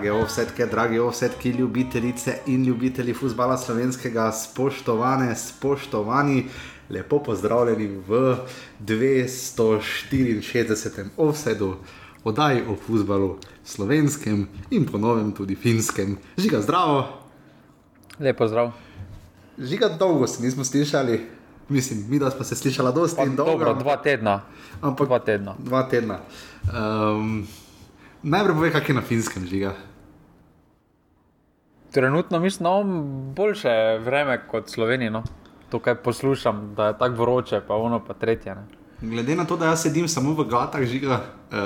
Drage ovsetke, dragi ovsetki, ljubitelice in ljubitelji futbola slovenskega, spoštovane, spoštovani, lepo pozdravljeni v 264. ovsedu, oddaji o futbalu slovenskem in ponovem tudi finskem. Žiga zdravo. Lepo zdrav. Žiga dolgo se nismo slišali, mislim, mi da smo se slišali dosti in dolgo. dobro, dva tedna. ampak Dva tedna. Dva tedna. Um, najprej povej, kak je na finskem žiga. Trenutno mislim, da imam boljše vreme kot Slovenija. No. To, kar poslušam, da je tako vroče, pa ono pa tretje. Ne. Glede na to, da jaz sedim samo v gatah žiga, uh,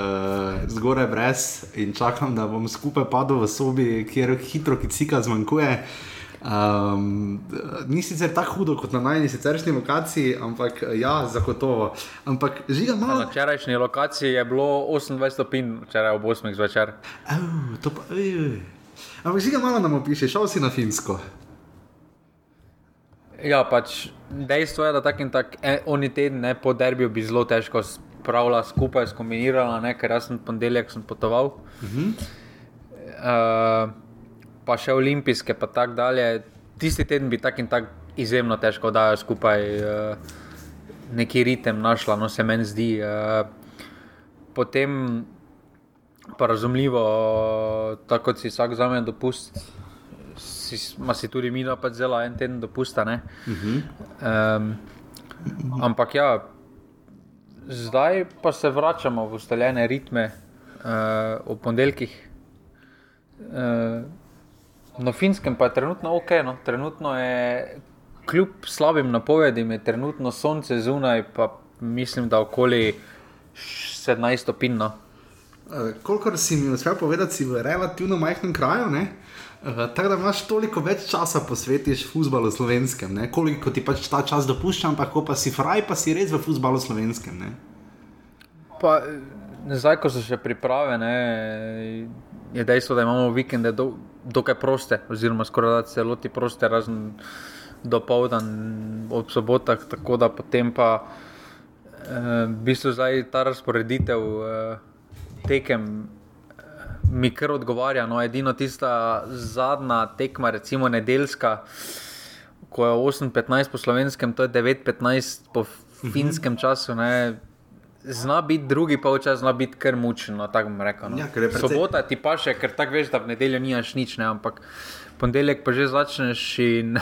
zgoraj brez in čakam, da bom skupaj padel v sobi, kjer hitro kicika zmanjkuje. Um, ni sicer tako hudo kot na najni siceršnji lokaciji, ampak eh, ja, zagotovo. Ampak žiga Na malo. včerajšnji lokaciji je bilo 28 stopinj, včeraj ob 8 zvečer. Au, to pa, ej, ej. Ampak žiga malo nam opiše, šel si na finsko. Ja, pač dejstvo je, da tak in tak e, oni teden ne, po derbiju bi zelo težko spravila skupaj, skombinirala, ne, ker jaz sem ponedeljek sem potoval. Uh -huh. uh, pa še olimpijske, pa tako dalje. Tisti teden bi tak in tak izjemno težko dajo skupaj uh, neki ritem našla, no se meni zdi. Uh, potem pa razumljivo, tako kot si vsak vzame dopust, si, si tudi mi pač zelo en teden dopusta. ne. Um, ampak ja, zdaj pa se vračamo v ustaljene ritme uh, ob ponedeljkih. Uh, na finskem pa je trenutno ok, no. trenutno je kljub slabim napovedim, je trenutno sonce zunaj, pa mislim, da okoli 17 stopinj. No. Uh, kolikor si mi uspel povedati, si v relativno majhnem kraju, ne? Uh, tako da imaš toliko več časa posvetiš futbalu slovenskem, ne? koliko ti pač ta čas dopušča, ampak ko pa si fraj, pa si res v futbalu slovenskem. Ne? Pa, eh, zdaj, ko so še priprave, ne, je dejstvo, da imamo vikende do, dokaj proste, oziroma skoraj da celoti proste, razen do povdan ob sobotah, tako da potem pa eh, v bistvu zdaj ta razporeditev eh, tekem. Mi kar odgovarja, no, edino tista zadnja tekma, recimo nedeljska, ko je 8-15 po slovenskem, to je 9-15 po finskem času. Ne, Zna biti drugi polčas, zna biti kar mučno, tako bom rekel. No. Ja, precej- Sobota ti pa še, ker tako veš, da v nedeljo nimaš nič, ne, ampak ponedeljek pa že začneš in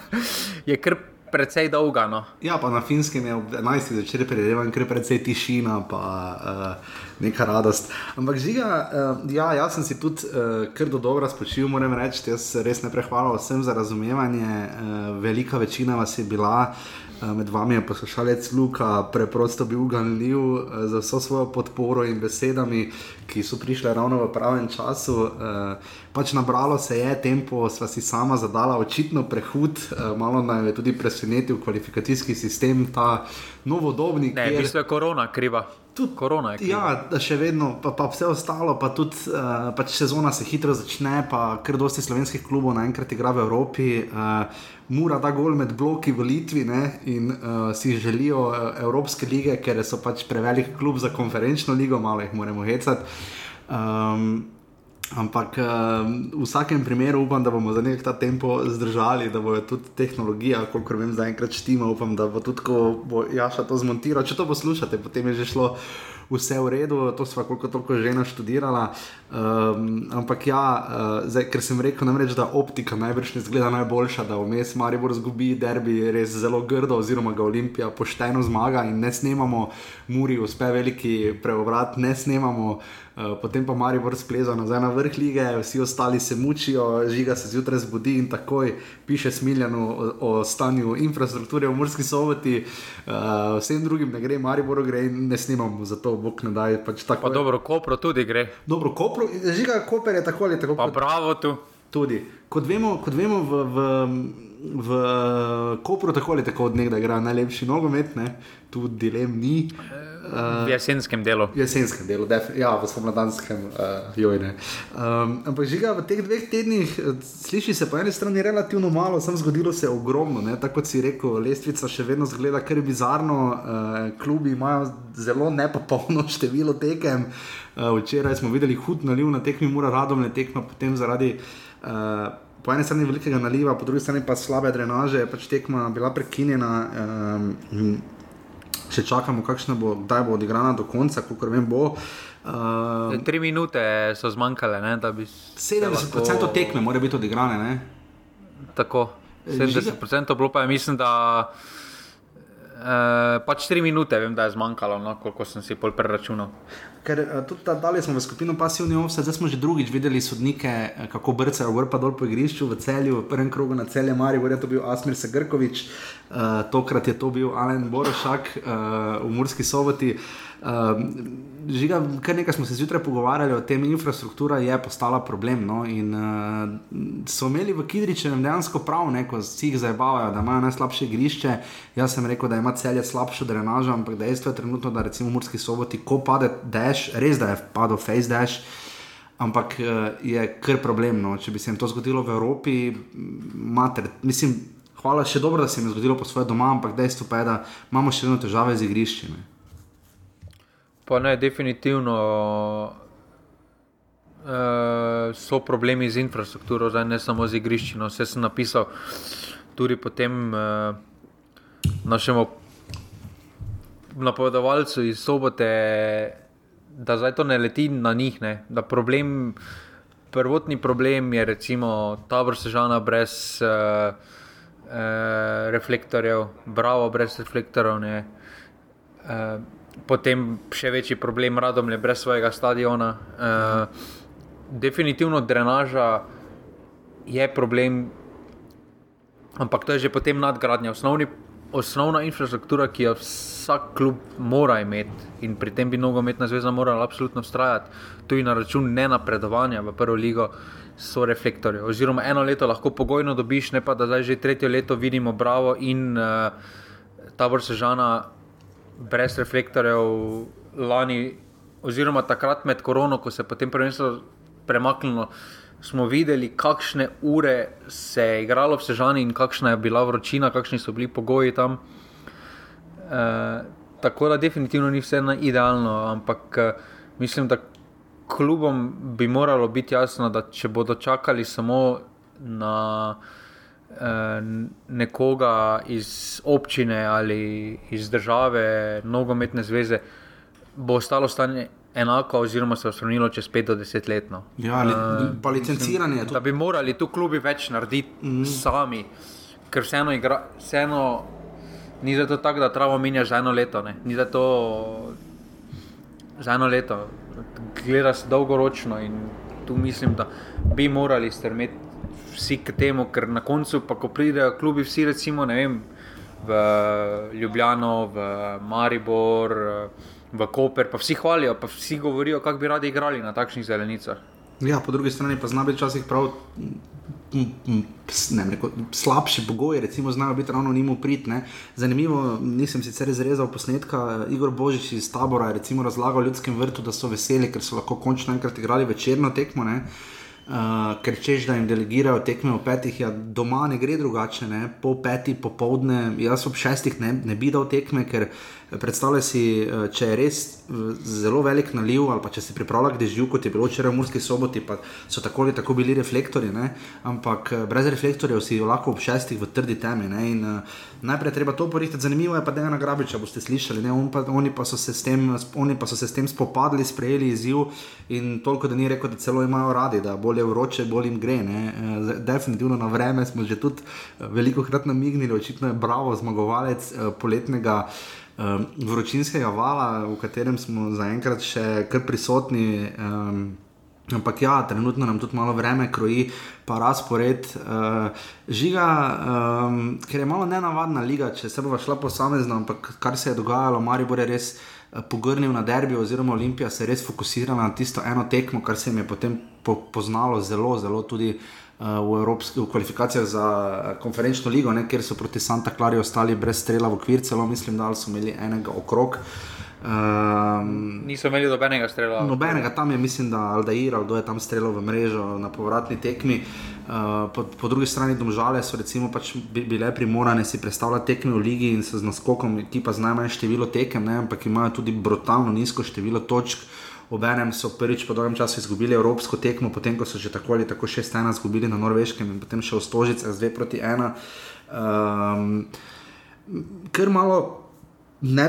je kar precej dolga. No. Ja, pa na finskem je ob 11. zvečer predvidevam, ker je precej tišina, pa uh, neka radost. Ampak žiga, uh, ja, jaz sem si tudi uh, kar do dobro spočil, moram reči, jaz res ne prehvalim vsem za razumevanje. Uh, velika večina vas je bila. Uh, Med vami je poslušalec Luka, preprosto bil ganljiv uh, za vso svojo podporo in besedami, ki so prišle ravno v pravem času. Uh, pač nabralo se je, tempo sva si sama zadala, očitno prehud, malo naj je tudi presenetil kvalifikacijski sistem, ta novodobni, Ne, v bistvu je korona kriva. Tudi korona je kriva. Ja, še vedno, pa, pa vse ostalo, pa tudi uh, pač sezona se hitro začne, pa kar dosti slovenskih klubov naenkrat igra v Evropi. Uh, Mura da gol med bloki v Litvi ne, in uh, si želijo uh, Evropske lige, ker so pač prevelik klub za konferenčno ligo, malo jih moramo hecati. Um, Ampak uh, v vsakem primeru upam, da bomo za nek ta tempo zdržali, da bo tudi tehnologija, kolikor vem, zaenkrat štima. Upam, da bo tudi, ko bo Jaša to zmontiral, če to poslušate, potem je že šlo vse v redu, to sva koliko toliko že naštudirala. Um, ampak ja, uh, zdaj, ker sem rekel, namreč, da optika najbrž ne zgleda najboljša, da vmes Maribor zgubi derbi res zelo grdo, oziroma ga Olimpija pošteno zmaga in ne snemamo, Muri uspe veliki preobrat, ne snemamo. Uh, potem pa Maribor spleza nazaj na vrh lige, vsi ostali se mučijo, žiga se zjutraj zbudi in takoj piše Smiljanu o, o stanju infrastrukture v Murski soboti, uh, vsem drugim ne gre, Mariboru gre in ne snimamo, zato bog ne daj. Pač tako Pa dobro, Kopro tudi gre. dobro Kopru, žiga Koper je tako ali tako. Pa kot- bravo tu. Tudi. Kot vemo, kot vemo v, v v Kopru tako ali tako od nekdaj igra najlepši nogomet, ne? tu dilem ni. Uh, v jesenskem delu. V jesenskem delu, ja, v spomladanskem, uh, jojne. Um, ampak žiga v teh dveh tednih, sliši se po eni strani relativno malo, sem zgodilo se ogromno. Ne? Tako kot si rekel, lestvica še vedno zgleda kar bizarno, uh, klubi imajo zelo nepopolno število tekem. Uh, včeraj smo videli hud naliv na tekmi, mora radom ne tekma, potem zaradi. Uh, Po eni strani velikega naliva, po drugi strani pa slabe drenaže, pač tekma bila prekinjena. Um, še čakamo, bo, kdaj bo odigrana do konca, kako vem. Bo. Uh, Tri minute so zmanjkale, ne, da bi se. 70% lahko... tekme mora biti odigrane. Ne? Tako. 70% bilo pa je, mislim, da. Uh, pač 3 minute, vem, da je zmanjkalo, no, koliko sem si pol preračunal. Ker uh, tudi tam smo v skupino pasivni ovce, zdaj smo že drugič videli sodnike, kako brcajo gor pa dol po igrišču v celju, v prvem krogu na celje Mari, gor je to bil Asmir Segrkovič, uh, tokrat je to bil Alen Borošak uh, v Murski soboti. Uh, žiga, kar nekaj smo se zjutraj pogovarjali o tem, infrastruktura je postala problem. No? In uh, so imeli v Kidričenem dejansko prav, ne? ko si jih zabavajo, da imajo najslabše igrišče. Jaz sem rekel, da ima celje slabšo drenažo, ampak dejstvo je trenutno, da recimo v Murski soboti, ko pade dež, res da je padel face dash. Ampak je kar problem. No? Če bi se jim to zgodilo v Evropi, mater, mislim, hvala še dobro, da se jim je zgodilo po svoje doma, ampak dejstvo pa je, da imamo še vedno težave z igriščami. Pa ne, definitivno uh, so problemi z infrastrukturo, zdaj ne samo z igrišči. No, vse sem napisal tudi potem uh, našemu napovedovalcu iz sobote, da zdaj to ne leti na njih. Ne, da problem, prvotni problem je recimo tabor sežana brez uh, uh, reflektorjev, bravo brez reflektorjev. Ne, uh, potem še večji problem, radom je brez svojega stadiona. Uh, definitivno drenaža je problem, ampak to je že potem nadgradnja. Osnovni, osnovna infrastruktura, ki jo vsak klub mora imeti in pri tem bi nogometna zveza morala absolutno ustrajati, tudi na račun ne napredovanja v prvo ligo. So reflektorji. Oziroma, eno leto lahko pogojno dobiš, ne pa da zdaj že tretje leto vidimo Bravo in uh, tabor Sežana brez reflektorjev lani, oziroma takrat med korono, ko se je potem prvenstvo premaknilo, smo videli, kakšne ure se je igralo v Sežani in kakšna je bila vročina, kakšni so bili pogoji tam. E, tako da definitivno ni vse na idealno, ampak eh, mislim, da klubom bi moralo biti jasno, da če bodo čakali samo na. Eh, nekoga iz občine ali iz države, nogometne zveze, bo ostalo stanje enako, oziroma se bo spremenilo čez 5 do 10 let. No. Ja, li, uh, pa licenciranje. Mislim, da bi morali tu klubi več narediti mm. sami, ker vseeno, igra, vseeno ni zato tako, da travo menja za eno leto. Ne. Ni zato za eno leto. Gleda se dolgoročno in tu mislim, da bi morali strmeti vsi k temu, ker na koncu, pa ko pridejo klubi, vsi recimo vem, v Ljubljano, v Maribor, v Koper, pa vsi hvalijo, pa vsi govorijo, kako bi radi igrali na takšnih zelenicah. Ja, po drugi strani pa znajo biti včasih prav. Ne, neko, slabši pogoji, recimo, znajo biti ravno njim uprit. Zanimivo, nisem sicer izrezal posnetka. Igor Božič iz tabora je razlagal ljudskem vrtu, da so veseli, ker so lahko končno enkrat igrali večerno tekmo. Ne? Uh, ker češ, da jim delegirajo tekme v petih, ja, doma ne gre drugače, ne? po petih popovdne, jaz ob šestih ne, ne bi dal tekme, ker predstavljaj si, uh, če je res zelo velik naliv, ali pa če si pripravljal dežju, kot je bilo včeraj v Murski soboti, pa so tako ali tako bili reflektori, ne? ampak eh, brez reflektorjev si lahko ob šestih v trdi temi. In, uh, najprej treba to porihtati, zanimivo je pa Dejana Grabiča, boste slišali, On pa, oni, pa tem, oni pa so se s tem spopadli, sprejeli izziv in toliko, da ni rekel, da celo imajo radi, da bolje vroče, bolj jim gre. Ne? Definitivno na vreme smo že tudi veliko krat namignili, očitno je bravo zmagovalec poletnega um, vročinskega vala, v katerem smo zaenkrat še kar prisotni. Um, ampak ja, trenutno nam tudi malo vreme kroji, pa razpored. Uh, žiga, um, ker je malo nenavadna liga, če se bo šla posamezno, ampak kar se je dogajalo, Maribor je res. Eh, pogrnil na derbi, oziroma Olimpija se je res fokusirala na tisto eno tekmo, kar se jim je potem po, poznalo zelo, zelo tudi. Evropski, v kvalifikacijah za konferenčno ligo, ne, kjer so proti Santa Clari ostali brez strela v okvir, celo mislim, da so imeli enega okrog. Um, Niso imeli nobenega strela. Nobenega tam je, mislim, da Aldair, kdo je tam streljal v mrežo na povratni tekmi. Uh, po, po drugi strani domžale so recimo pač bile primorane si predstavljati tekme v ligi in se z naskokom, ki pa z najmanj število tekem, ne, ampak imajo tudi brutalno nizko število točk. Obenem so prvič po dolgem času izgubili evropsko tekmo, potem ko so že tako ali tako 6-1 izgubili na Norveškem in potem še v Stožice z 2 proti 1. Um, ker malo, ne,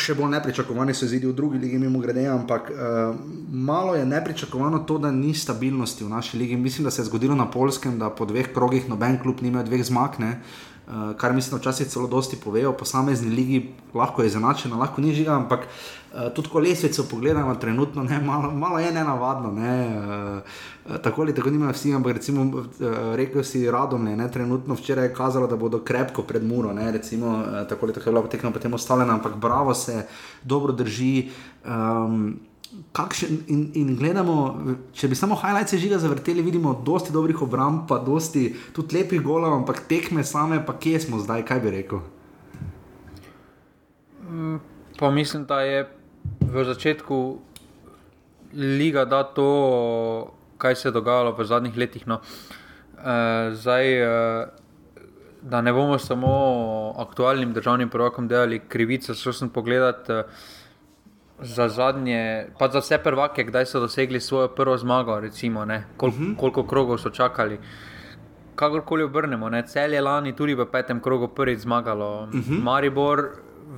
še bolj nepričakovani so izidi v drugi ligi, mimo grede, ampak uh, malo je nepričakovano to, da ni stabilnosti v naši ligi. Mislim, da se je zgodilo na Polskem, da po dveh krogih noben klub nima dveh zmagne. Uh, kar mislim, včasih celo dosti povejo, posamezni ligi lahko je zanačena, lahko ni žiga, ampak uh, tudi ko lesvico pogledamo, trenutno ne, malo, malo je ne navadno. Ne, uh, tako ali tako nimajo vsi, ampak recimo, uh, rekel si radom, ne, trenutno včeraj je kazalo, da bodo krepko pred muro, ne, recimo, uh, tako ali tako je bilo potekno potem ostaljeno, ampak bravo se dobro drži. Um, Kakšen, in, in gledamo, če bi samo highlights žiga zavrteli, vidimo dosti dobrih obramb, pa dosti tudi lepih golov, ampak tekme same, pa kje smo zdaj, kaj bi rekel? Mm, pa mislim, da je v začetku liga da to, kaj se je dogajalo v zadnjih letih. No. E, zdaj, e, da ne bomo samo aktualnim državnim prvakom delali krivice, šel sem pogledat. E, Za zadnje, pa za vse prvake, kdaj so dosegli svojo prvo zmago, recimo, Kol, uh mhm. -huh. koliko krogov so čakali. Kakorkoli obrnemo, ne? cel je lani tudi v petem krogu prvič zmagalo. Uh mhm. -huh. Maribor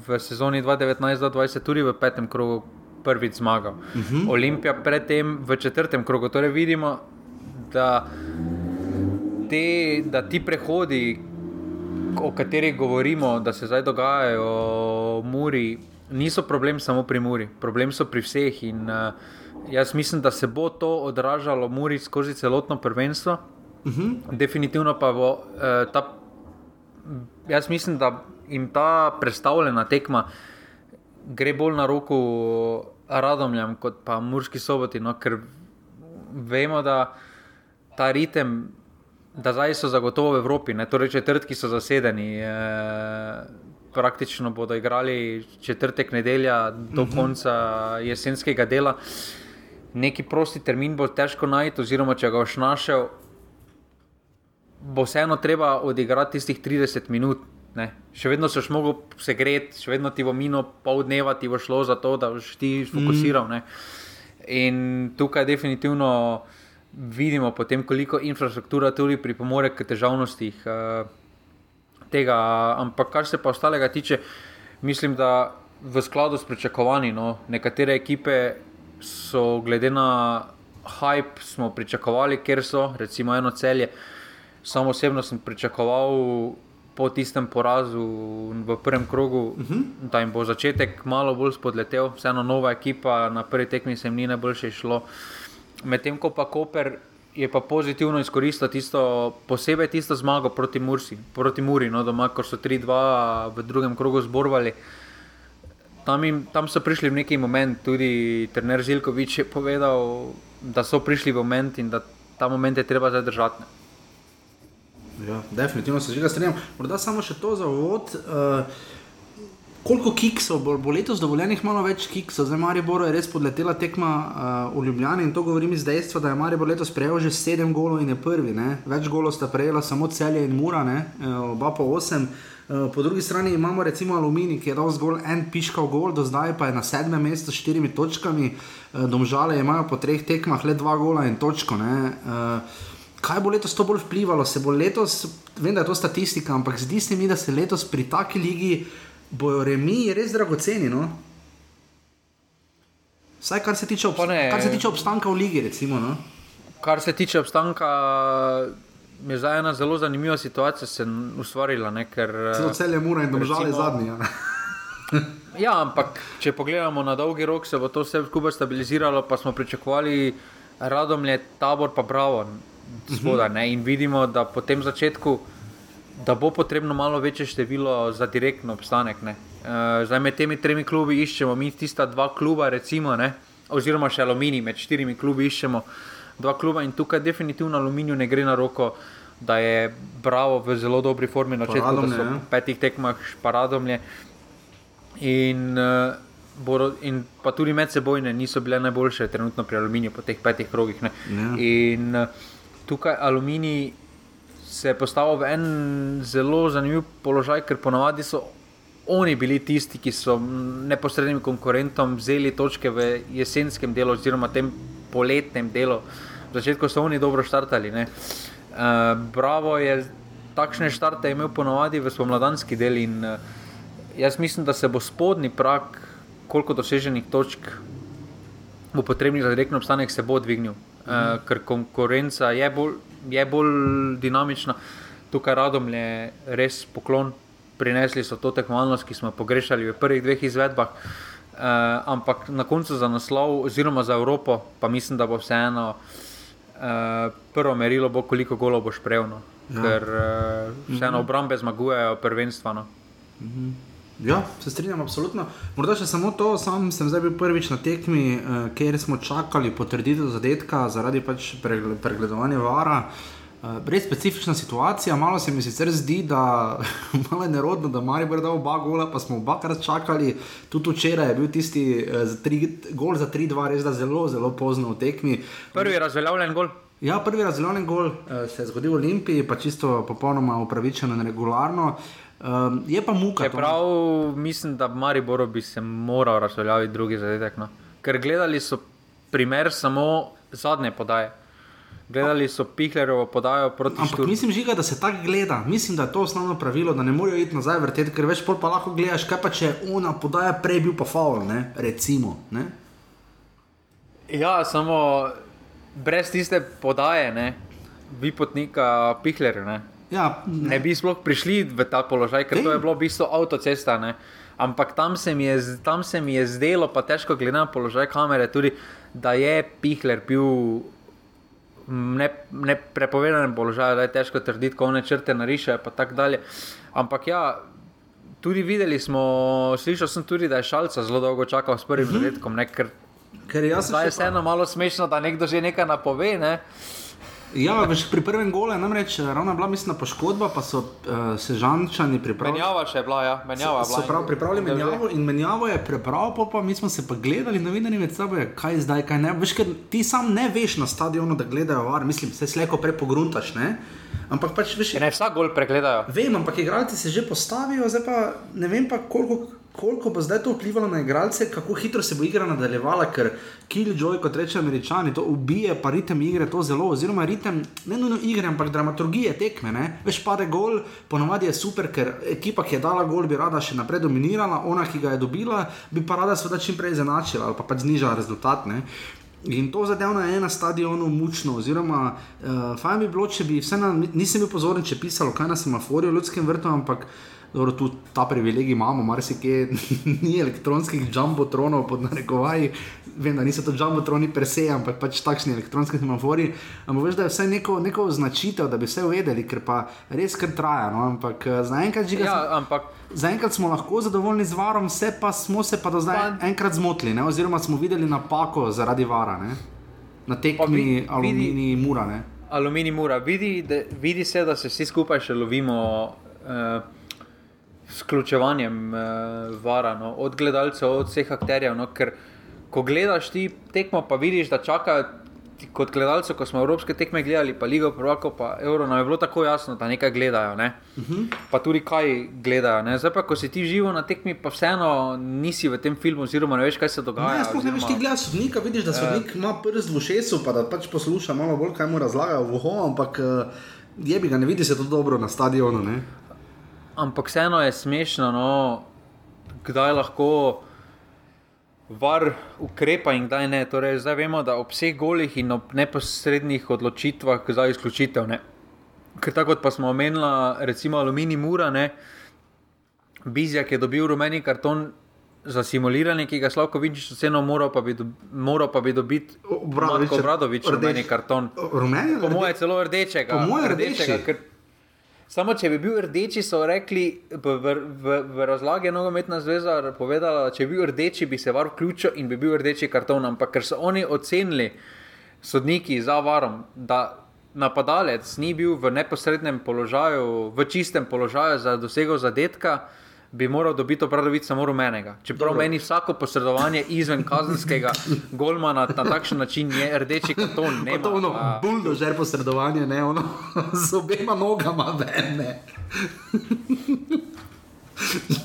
v sezoni 2019-2020 tudi v petem krogu prvič zmagal. Uh mhm. -huh. Olimpija predtem v četrtem krogu. Torej vidimo, da, te, da ti prehodi, o katerih govorimo, da se zdaj dogajajo Muri, niso problem samo pri Muri, problem so pri vseh. In, uh, jaz mislim, da se bo to odražalo Muri skozi celotno prvenstvo. Uh mhm. -huh. Definitivno pa bo uh, ta. Jaz mislim, da jim ta predstavljena tekma gre bolj na roko radomljam, kot pa murski soboti. No, ker vemo, da ta ritem, da zdaj so zagotovo v Evropi, ne, torej četrtki so zasedeni. Eh, Praktično bodo igrali četrtek, nedelja do mhm. konca jesenskega dela. Neki prosti termin bo težko najti, oziroma če ga boš našel, bo vseeno treba odigrati tistih 30 minut, Ne. Še vedno si lahko se gret, še vedno ti bo mino pol dneva, ti bo šlo za to, da boš ti fokusiral. Mm. In tukaj definitivno vidimo, potem, koliko infrastruktura tudi pripomore k težavnostih uh, tega. Ampak kar se pa ostalega tiče, mislim, da v skladu s pričakovanji, no, nekatere ekipe so glede na hype, smo pričakovali, ker so, recimo, eno celje. Samo osebno sem pričakoval po tistem porazu v prvem krogu, uh mhm. -huh. da jim bo začetek malo bolj spodletel, vseeno nova ekipa, na prvi tekmi se jim ni najboljše šlo. Medtem ko pa Koper je pa pozitivno izkoristil tisto, posebej tisto zmago proti, Mursi, proti Muri, no, doma, ko so 3-2 v drugem krogu zborovali. Tam, jim, tam so prišli v neki moment, tudi trener Žilkovič je povedal, da so prišli v moment in da ta moment je treba zadržati. Ja, definitivno se že strinjam. Morda samo še to za uvod. Uh, koliko kiksov bo, bo letos dovoljenih, malo več kiksov, zdaj Maribor je res podletela tekma uh, v Ljubljani in to govorim iz dejstva, da je Maribor letos prejel že sedem golov in je prvi. Ne? Več golov sta prejela samo celje in mura, uh, oba po osem. Po drugi strani imamo recimo Alumini, ki je dal zgolj en piškal gol, do zdaj pa je na sedmem mestu s štirimi točkami, domžale imajo po treh tekmah le dva gola in točko. Uh, kaj bo letos to bolj vplivalo? Se bo letos, vem, da je to statistika, ampak zdi se mi, da se letos pri taki ligi bojo remi res dragoceni. No? Vsaj kar se tiče, obst ne, kar se tiče obstanka v ligi. Recimo, no? Kar se tiče obstanka. Je zdaj ena zelo zanimiva situacija, se ustvarila. Zelo cel je mura in država je zadnja. ja, ampak če pogledamo na dolgi rok, se bo to vse skupaj stabiliziralo, pa smo pričakovali, radom je tabor, pa bravo spodaj. Uh -huh. In vidimo, da po tem začetku da bo potrebno malo večje število za direktni obstanek. Uh, zdaj med temi tremi klubi iščemo, mi tista dva kluba, recimo, ne? oziroma še aluminij, med štirimi klubi iščemo. dva kluba in tukaj definitivno aluminiju ne gre na roko. Da je Bravo v zelo dobri formi na začetku, so ja. v petih tekmah paradomlje. In, uh, Boro, in pa tudi medsebojne niso bile najboljše, trenutno pri aluminiju, po teh petih krogih. ne. Ja. In uh, tukaj aluminij se je postavil v en zelo zanimiv položaj, ker ponavadi so oni bili tisti, ki so neposrednim konkurentom vzeli točke v jesenskem delu, oziroma tem poletnem delu. V začetku so oni dobro štartali. ne. Uh, Bravo je takšne štarte imel ponavadi v spomladanski del in uh, jaz mislim, da se bo spodnji prak, koliko doseženih točk bo potrebnih za direktno obstanek, se bo dvignil. Uh, ker konkurenca je bolj, je bolj dinamična. Tukaj radom je res poklon, prinesli so to tekmovalnost, ki smo jo pogrešali v prvih dveh izvedbah. Uh, ampak na koncu za naslov, oziroma za Evropo, pa mislim, da bo vseeno uh, prvo merilo, bo, koliko golov boš prejel. No. Ja. Ker uh, vseeno obrambe zmagujejo prvenstveno. Ja, se strinjam, absolutno. Morda še samo to, sam sem zdaj bil prvič na tekmi, eh, kjer smo čakali potrditev zadetka zaradi pač pregle- pregledovanja vara. Eh, res specifična situacija, malo se mi sicer zdi, da malo je nerodno, da Mari bo dal oba gola, pa smo obakrat čakali. Tudi včeraj je bil tisti eh, za tri, gol za 3-2, res da zelo, zelo pozno v tekmi. Prvi razveljavljen gol. Ja, prvi razdeljen gol uh, se je zgodil v Olimpiji, pa čisto popolnoma upravičeno in regularno. Um, je pa muka. to. Čeprav mislim, da Maribor bi se moral razveljaviti drugi zadetek. No. Ker gledali so primer samo zadnje podaje. Gledali so Pihlerovo podajo proti Ampak Šturmu. mislim, žiga, da se tako gleda. Mislim, da je to osnovno pravilo, da ne morejo iti nazaj vrteti, ker več pol pa lahko gledaš, kaj pa če je ona podaja prej bil pa faul, ne? recimo. Ne? Ja, samo brez tiste podaje, ne, bi potnika Pihler, ne, Ja, ne bi sploh prišli v ta položaj, ker to je bilo v bistvu avtocesta. Ne. Ampak tam se, je, tam se mi je zdelo, pa težko glede na položaj kamere, tudi, da je Pihler bil ne, ne prepovedanem položaju, da je težko trditi, ko one črte narišajo in tako dalje. Ampak ja, tudi videli smo, slišal sem tudi, da je Šalca zelo dolgo čakal s prvim zadetkom, ne, ker ker Zdaj je vseeno malo smešno, da nekdo že nekaj napove. Ne? Ja, veš, pri prvem golu je namreč eh, ravno bila mislim poškodba, pa so uh, se žančani pripravili. Menjava še je bila, ja, menjava So bila. prav pripravili menjavo in menjavo je prebral, pol pa mi smo se pa gledali, novinarji med sabo, je, kaj zdaj, kaj ne. Veš, ker ti sam ne veš na stadionu, da gledajo var, mislim, se slejko prepogruntaš, ne. Ampak pač veš, Ne vsak gol pregledajo. vem, ampak igralci se že postavijo, zdaj pa ne vem pa koliko. Koliko bo zdaj to vplivalo na igralce, kako hitro se bo igra nadaljevala, ker Killjoy, kot reče američani, to ubije, pa ritem igre to zelo, oziroma ritem ne nujno igre, ampak dramaturgije tekme. Ne? Veš, pade gol, ponovadi je super, ker ekipa, ki je dala gol, bi rada še naprej dominirala, ona, ki ga je dobila, bi pa rada seveda čim prej zanačila ali pa pač znižala rezultat. Ne? In to zadevno je na stadionu mučno, oziroma uh, fajn bi bilo, če bi vse na, nisem bil pozoren, če je pisalo kaj na semaforju v ljudskem vrtu, ampak dobro, tu ta privilegij imamo, marsikje ni elektronskih jumbotronov pod narekovaji, vem, da niso to jumbotroni per se, ampak pač takšni elektronski semafori, ampak veš, da je vsaj neko, neko označitev, da bi vse vedeli, ker pa res kar traja, no? ampak eh, zaenkrat. Ja, ampak Zaenkrat smo lahko zadovoljni z varom, vse pa smo se pa do zdaj Pa- enkrat zmotili, ne? oziroma smo videli napako zaradi vara, ne? na tekmi vi- vidi- aluminij mura. Ne? aluminij mora. Vidi, da, vidi se, da se vsi skupaj še lovimo uh, s ključevanjem uh, vara, no, od gledalcev, od vseh akterjev. No, ker ko gledaš ti tekmo, pa vidiš, da čakajo. Kot gledalci, ko smo evropske tekme gledali, pa Ligo Prvako, pa Euro, nam je bilo tako jasno, da nekaj gledajo. Ne? Uh -huh. Pa tudi kaj gledajo. Ne? Zdaj pa, ko si ti živo na tekmi, pa vseeno nisi v tem filmu, oziroma ne veš, kaj se dogaja. Ne, sploh ne veš, ti gledaš sodnika, vidiš, da sodnik ima prst v ušesu, pa da pač posluša malo bolj, kaj mu razlagajo v uho, ampak eh, je bi ga, ne vidi se to dobro na stadionu. Ne? Ampak vseeno je smešno, no, kdaj lahko var ukrepa in kdaj ne. Torej, zdaj vemo, da ob vseh golih in ob neposrednih odločitvah za izključitev. Ne. Ker tako kot pa smo omenili, recimo Aluminij Mura, ne, Bizjak je dobil rumeni karton za simuliranje, ki ga Slavko Vinčič ocenil, moral pa bi, do, moral pa bi dobiti Obradović rdeč. rumeni karton. Rumeni, Po mojem, celo rdečega. Po moje rdečega rdeči. Samo če bi bil rdeči, so rekli v, v, v, v razlagi nogometna zveza povedala, da če bi bil rdeči, bi se var vključil in bi bil rdeči karton. Ampak ker so oni ocenili sodniki za varom, da napadalec ni bil v neposrednem položaju, v čistem položaju za dosego zadetka, bi moral dobiti opravic samo rumenega. Čeprav meni vsako posredovanje izven kazenskega golmana na takšen način je rdeči karton. Ne, to je ono buldožer posredovanje, ne ono z obema nogama, ne.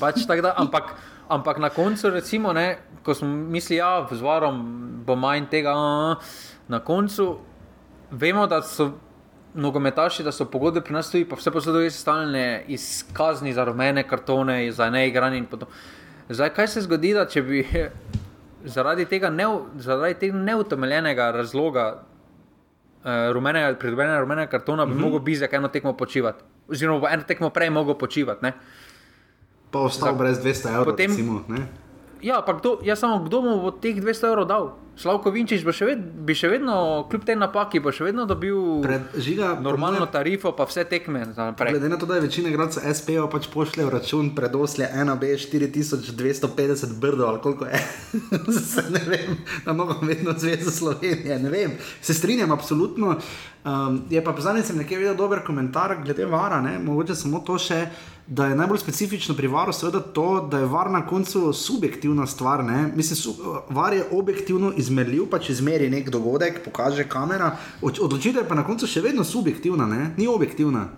pač da, ampak, ampak na koncu, recimo, ne, ko smo mislili, da ja, z varom bo manj tega, na koncu vemo, da so nogometaši, da so pogodbe pri nas tudi, pa vse posoduje stalne izkazni za rumene kartone, za neigranje in podobno. Zdaj, kaj se zgodi, da če bi zaradi tega, ne, zaradi tega neutemeljenega razloga eh, rumenega, pridobljenega rumenega kartona, bi mm -hmm. mogel Bizek eno tekmo počivati, oziroma eno tekmo prej mogel počivati. Ne? Pa ostal brez 200 evrov, potem, recimo, Ja, pa kdo, ja, samo kdo mu bo teh 200 evrov dal? Slavko Vinčič bi še, ved, bi še vedno, kljub tej napaki, bo še vedno dobil Pred, žiga, normalno ne, tarifo, pa vse tekme. Glede na to, da je večina gradcev SPO pač pošlje v račun predoslje 1B 4250 brdo ali koliko je. ne vem, na mnogo vedno zvezo Slovenije, ne vem. Se strinjam, absolutno. Um, je pa zadnjič nekaj videl dober komentar glede vara, ne? mogoče samo to še da je najbolj specifično pri varu, seveda to, da je var na koncu subjektivna stvar. Ne? Mislim, su, var je objektivno izmerljiv, pa če izmeri nek dogodek, pokaže kamera. Odločitev je pa na koncu še vedno subjektivna, ne? ni objektivna.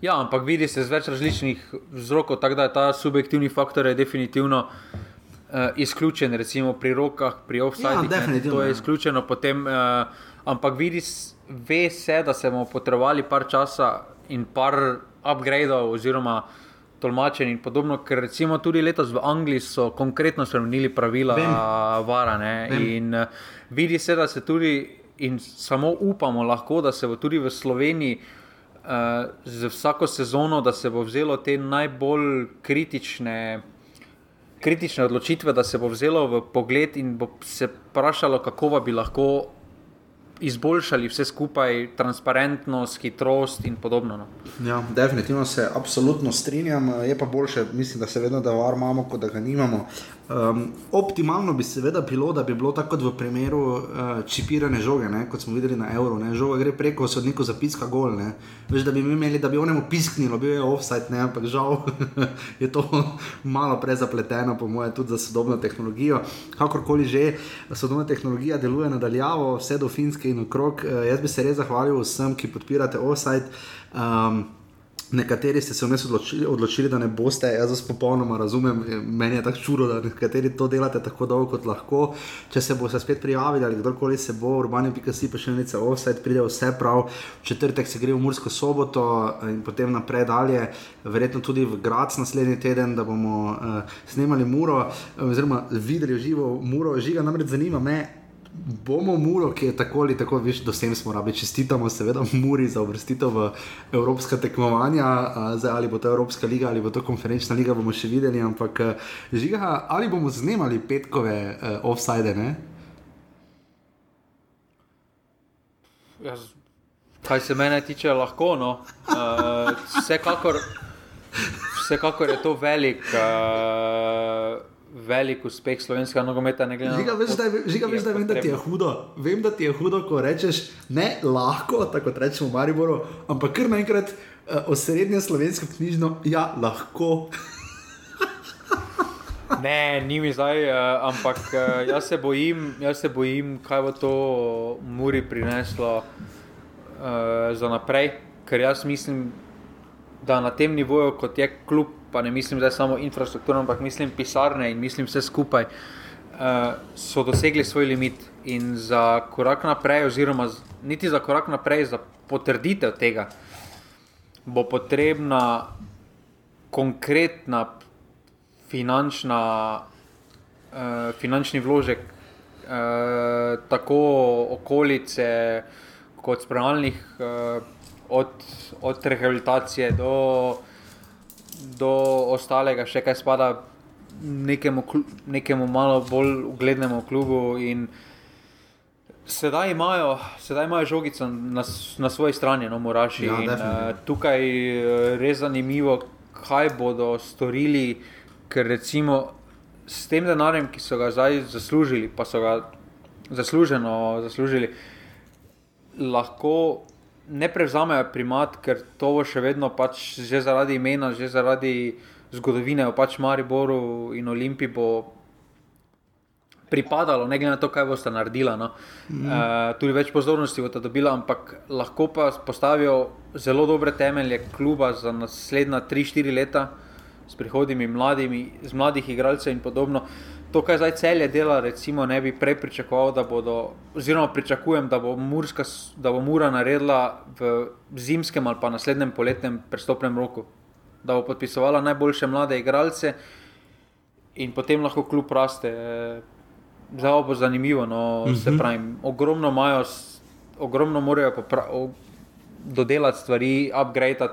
Ja, ampak vidi se z več različnih vzrokov, tako da je ta subjektivni faktor je definitivno uh, izključen, recimo pri rokah, pri offsajdu. Ja, to je izključeno, potem, uh, ampak vidi, ve se, da se bomo potrebovali par časa in par upgradeov oziroma tolmačenj in podobno, ker recimo tudi letos v Angliji so konkretno spremenili pravila varane in uh, vidi se, da se tudi in samo upamo lahko, da se bo tudi v Sloveniji uh, z vsako sezono, da se bo vzelo te najbolj kritične. Kritične odločitve, da se bo vzelo v pogled in bo se vprašalo, kako bi lahko izboljšali vse skupaj, transparentnost, hitrost in podobno. No. Ja, definitivno se absolutno strinjam. Je pa boljše, mislim, da se vedno, da var imamo, kot da ga nimamo. Um, optimalno bi seveda bilo, da bi bilo tako kot v primeru uh, čipirane žoge, ne? kot smo videli na Euro. Ne? Žoga gre preko sodnika za piska gol. Veš, da bi imeli, da bi onemu pisknilo, bil je offside, ne? ampak žal je to malo prezapleteno, po mojem, tudi za sodobno tehnologijo. Kakorkoli že, sodobna tehnologija deluje nadaljavo, vse do Finske in okrog. Uh, jaz bi se res zahvalil vsem, ki podpirate offside. Um, Nekateri ste se vmes odločili, odločili, da ne boste, jaz vas popolnoma razumem, meni je tako čudo, da nekateri to delate tako dolgo kot lahko. Če se boste spet prijavili ali kdorkoli se bo, urbani pikasi, pa še nekaj offset, pride vse prav. V četrtek se gre v Mursko soboto in potem naprej dalje, verjetno tudi v Grac naslednji teden, da bomo uh, snemali muro, oziroma videli živo muro. Žiga namreč zanima me, bomo Muro, ki je tako ali tako viš, do sem smo rabili, čestitamo seveda Muri za uvrstitev v evropska tekmovanja, zdaj ali bo to Evropska liga ali bo to konferenčna liga, bomo še videli, ampak žiga, ali bomo znemali petkove uh, offside, ne? Jaz, kaj se mene tiče, lahko. No. Uh, vsekakor, vsekakor je to velik. Uh, velik uspeh slovenskega nogometa. Žiga, veš, da, žiga, veš, da vem, da ti je hudo. Vem, da ti je hudo, ko rečeš ne lahko, tako rečemo v Mariboru, ampak kar naenkrat uh, osrednje slovensko knjižno, ja, lahko. Ne, ni mi zdaj, uh, ampak uh, jaz, se bojim, jaz se bojim, kaj bo to Muri prineslo uh, za naprej. Ker jaz mislim, da na tem nivoju, kot je kljub pa ne mislim, da je samo infrastruktura, ampak mislim pisarne in mislim vse skupaj, uh, so dosegli svoj limit. In za korak naprej, oziroma niti za korak naprej, za potrditev tega, bo potrebna konkretna finančna, uh, finančni vložek, uh, tako okolice, kot spremljalnih, uh, od, od rehabilitacije do do ostalega, še kaj spada nekemu, nekemu malo bolj uglednemu klubu. Sedaj imajo, sedaj imajo žogico na, na svoji strani, no, moraš. Ja, uh, tukaj je res zanimivo, kaj bodo storili, ker recimo s tem denarjem, ki so ga zdaj zaslužili, pa so ga zasluženo zaslužili, lahko ne prevzamejo primat, ker to bo še vedno pač že zaradi imena, že zaradi zgodovine, pač Mariboru in Olimpiji bo pripadalo, ne glede na to, kaj boste naredili. No. Mm. Uh, tudi več pozornosti boste dobili, ampak lahko pa postavijo zelo dobre temelje kluba za naslednja 3-4 leta s prihodnimi mladimi, z mladih igralcev in podobno. To, kar zdaj celje dela, recimo, ne bi prej pričakoval, da bodo, oziroma pričakujem, da bo, Murska, da bo Mura naredila v zimskem ali pa naslednjem poletnem prestopnem roku. Da bo podpisovala najboljše mlade igralce in potem lahko kljub raste. Zelo bo zanimivo. No, uh mhm. -huh. pravim, ogromno imajo, ogromno morajo dodelati stvari, upgrade.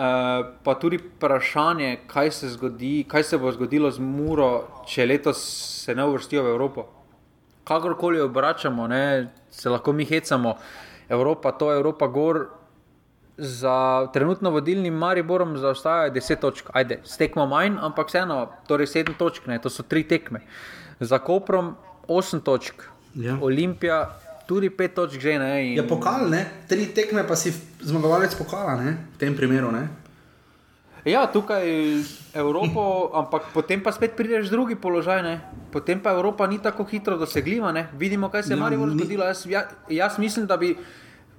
Uh, pa tudi vprašanje, kaj se, zgodi, kaj se bo zgodilo z Muro, če letos se ne uvrstijo v Evropo. Kakorkoli obračamo, ne, se lahko mi hecamo, Evropa, to je Evropa, gor. Za trenutno vodilnim Mariborom zaostajajo 10 točk, ajde, stekmo manj, ampak vseeno, torej 7 točk, ne, to so 3 tekme. Za Koprom 8 točk, ja. Olimpija tudi 5 točk, že ne. In... Je pokal, ne? tri tekme, pa si zmagovalec pokala, ne? v tem primeru. Ne? Ja, tukaj je Evropa, ampak potem pa spet prideš v drugi položaj. Ne? Potem pa Evropa ni tako hitro dosegljiva. Ne? Vidimo, kaj se je ja, Marijo zgodilo. Jaz, ja, jaz mislim, da bi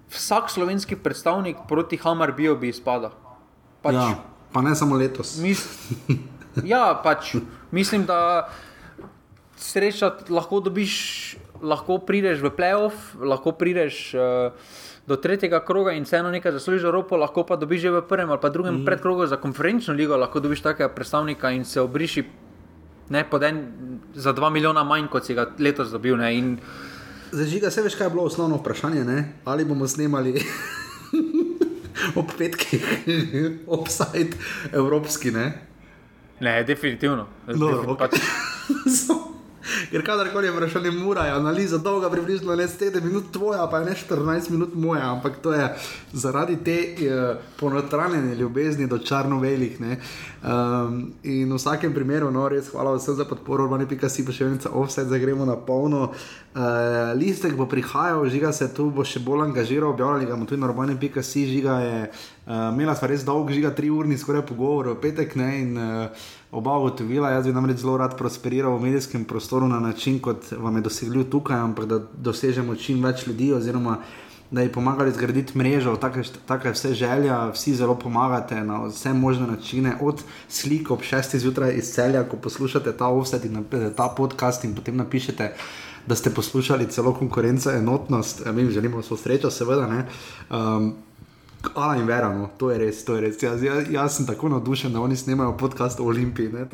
vsak slovenski predstavnik proti Hamar bio bi izpadal. Pač, ja, pa ne samo letos. Mis, ja, pač mislim, da sreča, lahko dobiš, lahko prideš v playoff, lahko prideš uh, do tretjega kroga in vseeno nekaj zaslužiš Evropo, lahko pa dobiš že v prvem ali pa drugem mm. predkrogu za konferenčno ligo, lahko dobiš takega predstavnika in se obriši ne, en, za dva milijona manj, kot si ga letos dobil. Ne, in... Zažiga se veš, kaj je bilo osnovno vprašanje, ne? ali bomo snemali. Ob petkih, obsajt evropski, ne? Ne, definitivno. No, definitivno. Okay. Pač... Ker kadarkoli je vprašanje, mora je analiza dolga, približno le 7 minut, tvoja pa je ne 14 minut moja, ampak to je zaradi te uh, ponotranjene ljubezni do črno-belih. Um, in v vsakem primeru, no, res hvala vsem za podporo, ali pa si pa še enica offset, da gremo na polno. Uh, listek bo prihajal, žiga se tu bo še bolj angažiral, objavljali ga bomo tudi na urbane.si, žiga je, uh, imela sva res dolg, žiga tri urni skoraj pogovor, petek ne. In, uh, oba ugotovila. Jaz bi namreč zelo rad prosperiral v medijskem prostoru na način, kot vam je dosegljiv tukaj, ampak da dosežemo čim več ljudi, oziroma da jim pomagali zgraditi mrežo, tako je vse želja, vsi zelo pomagate na vse možne načine, od slik ob 6. zjutraj iz celja, ko poslušate ta offset in ta podcast in potem napišete. Da ste poslušali celo konkurenco, enotnost, mi želimo vso srečo, seveda. Um, Ala in vera, no. to je res, to je res. Jaz, jaz, jaz sem tako navdušen, da oni snemajo podcast o Olimpiji.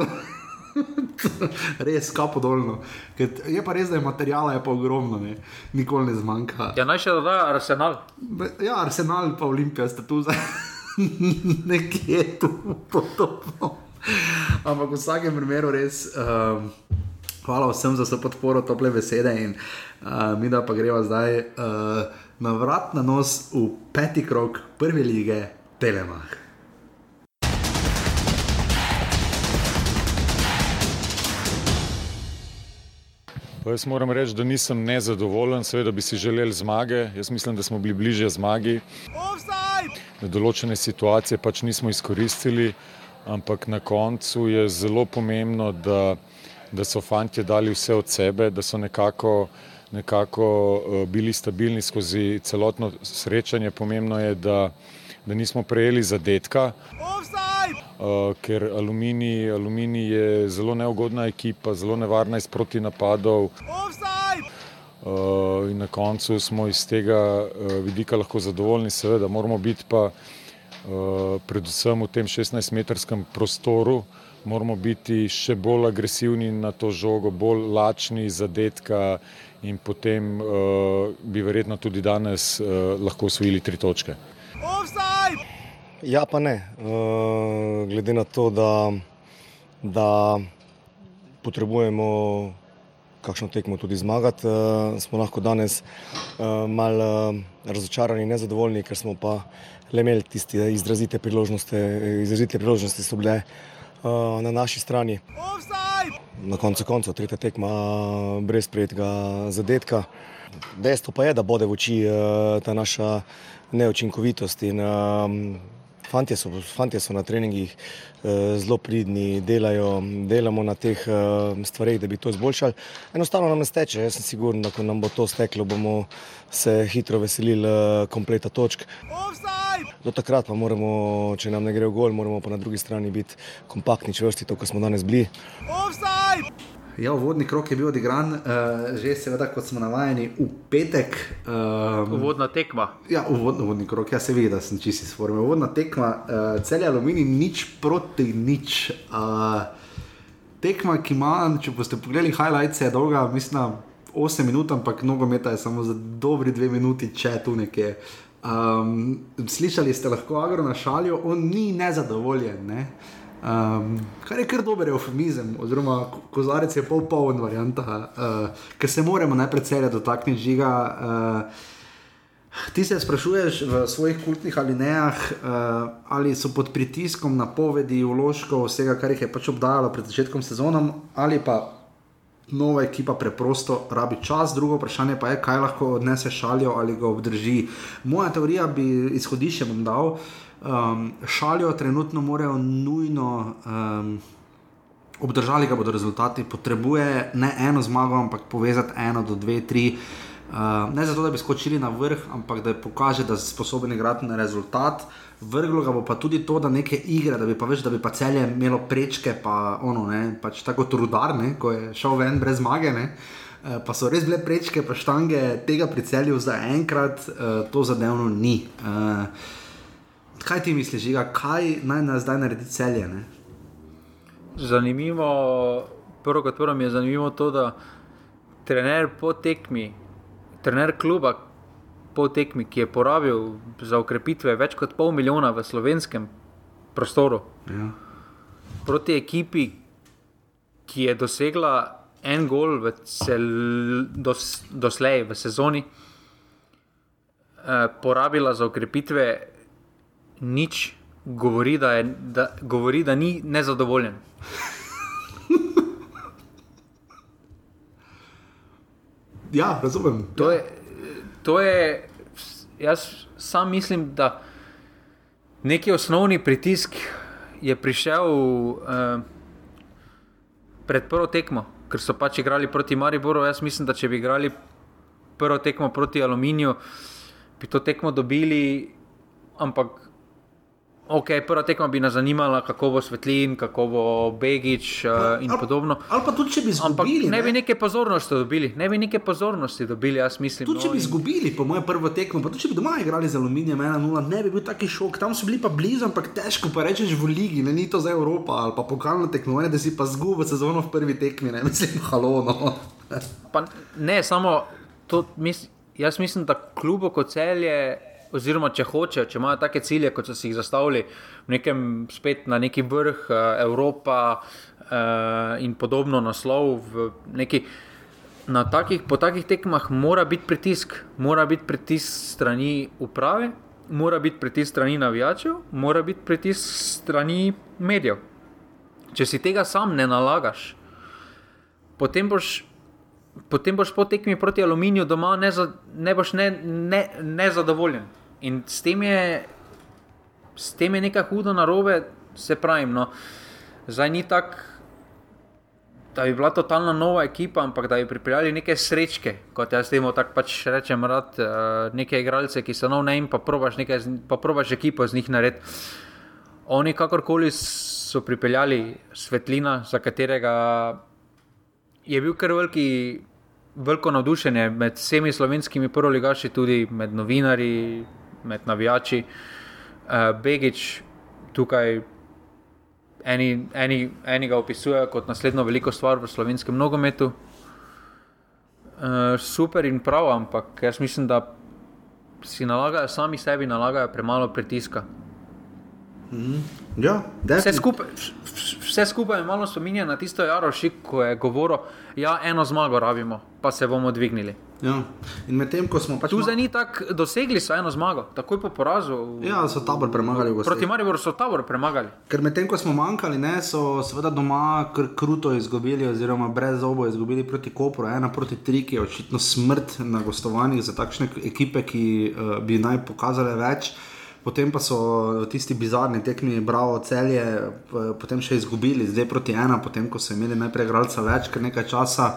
res, kapo dolno. Je pa res, da je materijala je pa ogromno, ne. nikoli ne zmanjka. Ja, naj še doda arsenal. Ja, arsenal pa Olimpija sta tu zdaj. Nekje tu podobno. Ampak v vsakem primeru res. Um, hvala vsem za podporo, tople besede in uh, mi da pa greva zdaj. Uh, na vrat na nos v peti krok prve lige Telemach. Jaz moram reči, da nisem nezadovoljen, seveda bi si želel zmage. Jaz mislim, da smo bili bliže zmagi. Na določene situacije pač nismo izkoristili, ampak na koncu je zelo pomembno, da, da so fanti dali vse od sebe, da so nekako nekako eh, bili stabilni skozi celotno srečanje. Pomembno je, da, da nismo prejeli zadetka, uh, ker aluminij, aluminij je zelo neugodna ekipa, zelo nevarna iz proti napadov. Uh, in na koncu smo iz tega uh, vidika lahko zadovoljni, seveda moramo biti pa uh, predvsem v tem 16-metrskem prostoru, moramo biti še bolj agresivni na to žogo, bolj lačni zadetka in potem uh, bi verjetno tudi danes uh, lahko osvojili tri točke. Ja, pa ne. Uh, glede na to, da, da potrebujemo kakšno tekmo tudi zmagati, uh, smo lahko danes uh, malo uh, razočarani in nezadovoljni, ker smo pa le imeli tiste izrazite priložnosti, izrazite priložnosti so bile uh, na naši strani. Offside! Na koncu koncev tretja tekma brez prijetega zadetka. Dejstvo pa je, da bode v oči uh, ta naša neučinkovitost. In, uh, fantje, so, fantje so na treningih uh, zelo pridni, delajo, delamo na teh uh, stvareh, da bi to izboljšali. Enostavno nam ne steče, jaz sem siguren, da ko nam bo to steklo, bomo se hitro veselili uh, kompleta točk. Do takrat pa moramo, če nam ne gre v gol, moramo pa na drugi strani biti kompaktni, čvrsti, to, kar smo danes bili. Offside! Ja, vodni krok je bil odigran, uh, že seveda, kot smo navajeni, v petek. Um, uvodna tekma. Ja, uvod, uvodni krok, ja se vidi, da sem čisti sformil. Uvodna tekma, uh, cel je aluminij, nič proti nič. Uh, tekma, ki ima, če boste pogledali highlights, je dolga, mislim, 8 minut, ampak nogometa je samo za dobri 2 minuti, če tu nekje. Um, slišali ste lahko agro na šalijo, on ni nezadovoljen. Ne? Um, kar je kar dober eufemizem, oziroma kozarec je pol poln varianta, uh, ker se moramo najprej celja dotakniti žiga. Uh, Ti se sprašuješ v svojih kultnih alinejah, uh, ali so pod pritiskom napovedi, vložkov, vsega, kar jih je pač obdajalo pred začetkom sezone, ali pa nova ekipa preprosto rabi čas. Drugo vprašanje pa je, kaj lahko odnese šalijo ali ga obdrži. Moja teorija bi izhodišče bom dal. Um, šalijo, trenutno morajo nujno um, obdržati, da bodo rezultati. Potrebuje ne eno zmago, ampak povezati eno do dve, tri. Uh, ne zato, da bi skočili na vrh, ampak da pokaže, da so sposobni igrati na rezultat. Vrglo ga bo pa tudi to, da neke igre, da bi pa več, da bi pa celje imelo prečke, pa ono, ne, pač tako trudarne, ko je šel ven brez zmage. Ne. Uh, pa so res bile prečke, pa štange tega pri celju za enkrat, uh, to zadevno ni. Uh, kaj ti misliš, Žiga, kaj naj nas zdaj naredi celje? Ne? Zanimivo, prvo kot prvo mi je zanimivo to, da trener po tekmi, trener kluba po tekmi, ki je porabil za ukrepitve več kot pol milijona v slovenskem prostoru, ja. proti ekipi, ki je dosegla en gol v cel, dos, doslej v sezoni, eh, porabila za ukrepitve nič, govori, da, je, da, govori, da ni nezadovoljen. ja, razumem. To je, to je, jaz sam mislim, da neki osnovni pritisk je prišel uh, pred prvo tekmo, ker so pač igrali proti Mariboru. Jaz mislim, da če bi igrali prvo tekmo proti Aluminiju, bi to tekmo dobili, ampak Ok, prva tekma bi nas zanimala, kako bo svetlin, kako bo Begič uh, in ali, podobno. Ali pa tudi, če bi izgubili. Ne, ne bi neke pozornosti dobili, ne bi neke pozornosti dobili, jaz mislim. Tudi, če bi izgubili, po mojem prvo tekmo, pa tudi, če bi doma igrali z aluminijem 1-0, ne bi bil taki šok. Tam so bili pa blizu, ampak težko pa rečeš v ligi, ne ni to za Evropo ali pa pokalno tekmovanje, da si pa zgubil sezono v prvi tekmi, ne mislim, halono. ne, samo to, mis, jaz mislim, da klubo kot celje oziroma če hočejo, če imajo take cilje, kot so si jih zastavili, nekem, spet na neki vrh uh, Evropa uh, in podobno naslov. Neki, na takih, po takih tekmah mora biti pritisk, mora biti pritisk strani uprave, mora biti pritisk strani navijačev, mora biti pritisk strani medijev. Če si tega sam ne nalagaš, potem boš potem boš po tekmi proti aluminiju doma ne, za, ne boš nezadovoljen. Ne, ne In s tem, je, s tem je nekaj hudo narobe, se pravi. No, zdaj ni tako, da bi bila totalna nova ekipa, ampak da bi pripeljali neke srečke, kot jaz temu tako pač rečem, rad, uh, neke igralce, ki so nov ne in pa probaš, nekaj, pa probaš ekipo z njih narediti. Oni kakorkoli so pripeljali svetlina, za katerega je bil kar veliki, veliko navdušenje med vsemi slovenskimi prvoligaši, tudi med novinarji, med navijači. Uh, Begič tukaj eni, eni, eni ga opisujejo kot naslednjo veliko stvar v slovenskem nogometu. Uh, super in prav, ampak jaz mislim, da si nalagajo sami sebi, nalagajo premalo pritiska. Mm, ja, vse, skupaj, vse skupaj je malo spominja na tisto Jarošik, ko je govoril, da ja, eno zmago rabimo, pa se bomo dvignili. Ja. Medtem pač. Tu zdaj ni tako, dosegli so eno zmago, takoj po porazu. Ja, so tabor premagali v Proti Mariboru so tabor premagali. Ker medtem ko smo manjkali, ne, so seveda doma kr kruto izgubili, oziroma brez obo izgubili proti Kopru, ena proti tri, ki je očitno smrt na gostovanjih za takšne ekipe, ki uh, bi naj pokazale več. Potem pa so tisti bizarni tekmi, bravo, celje, p- potem še izgubili, zdaj proti ena, potem ko so imeli najprej igralca več, ker nekaj časa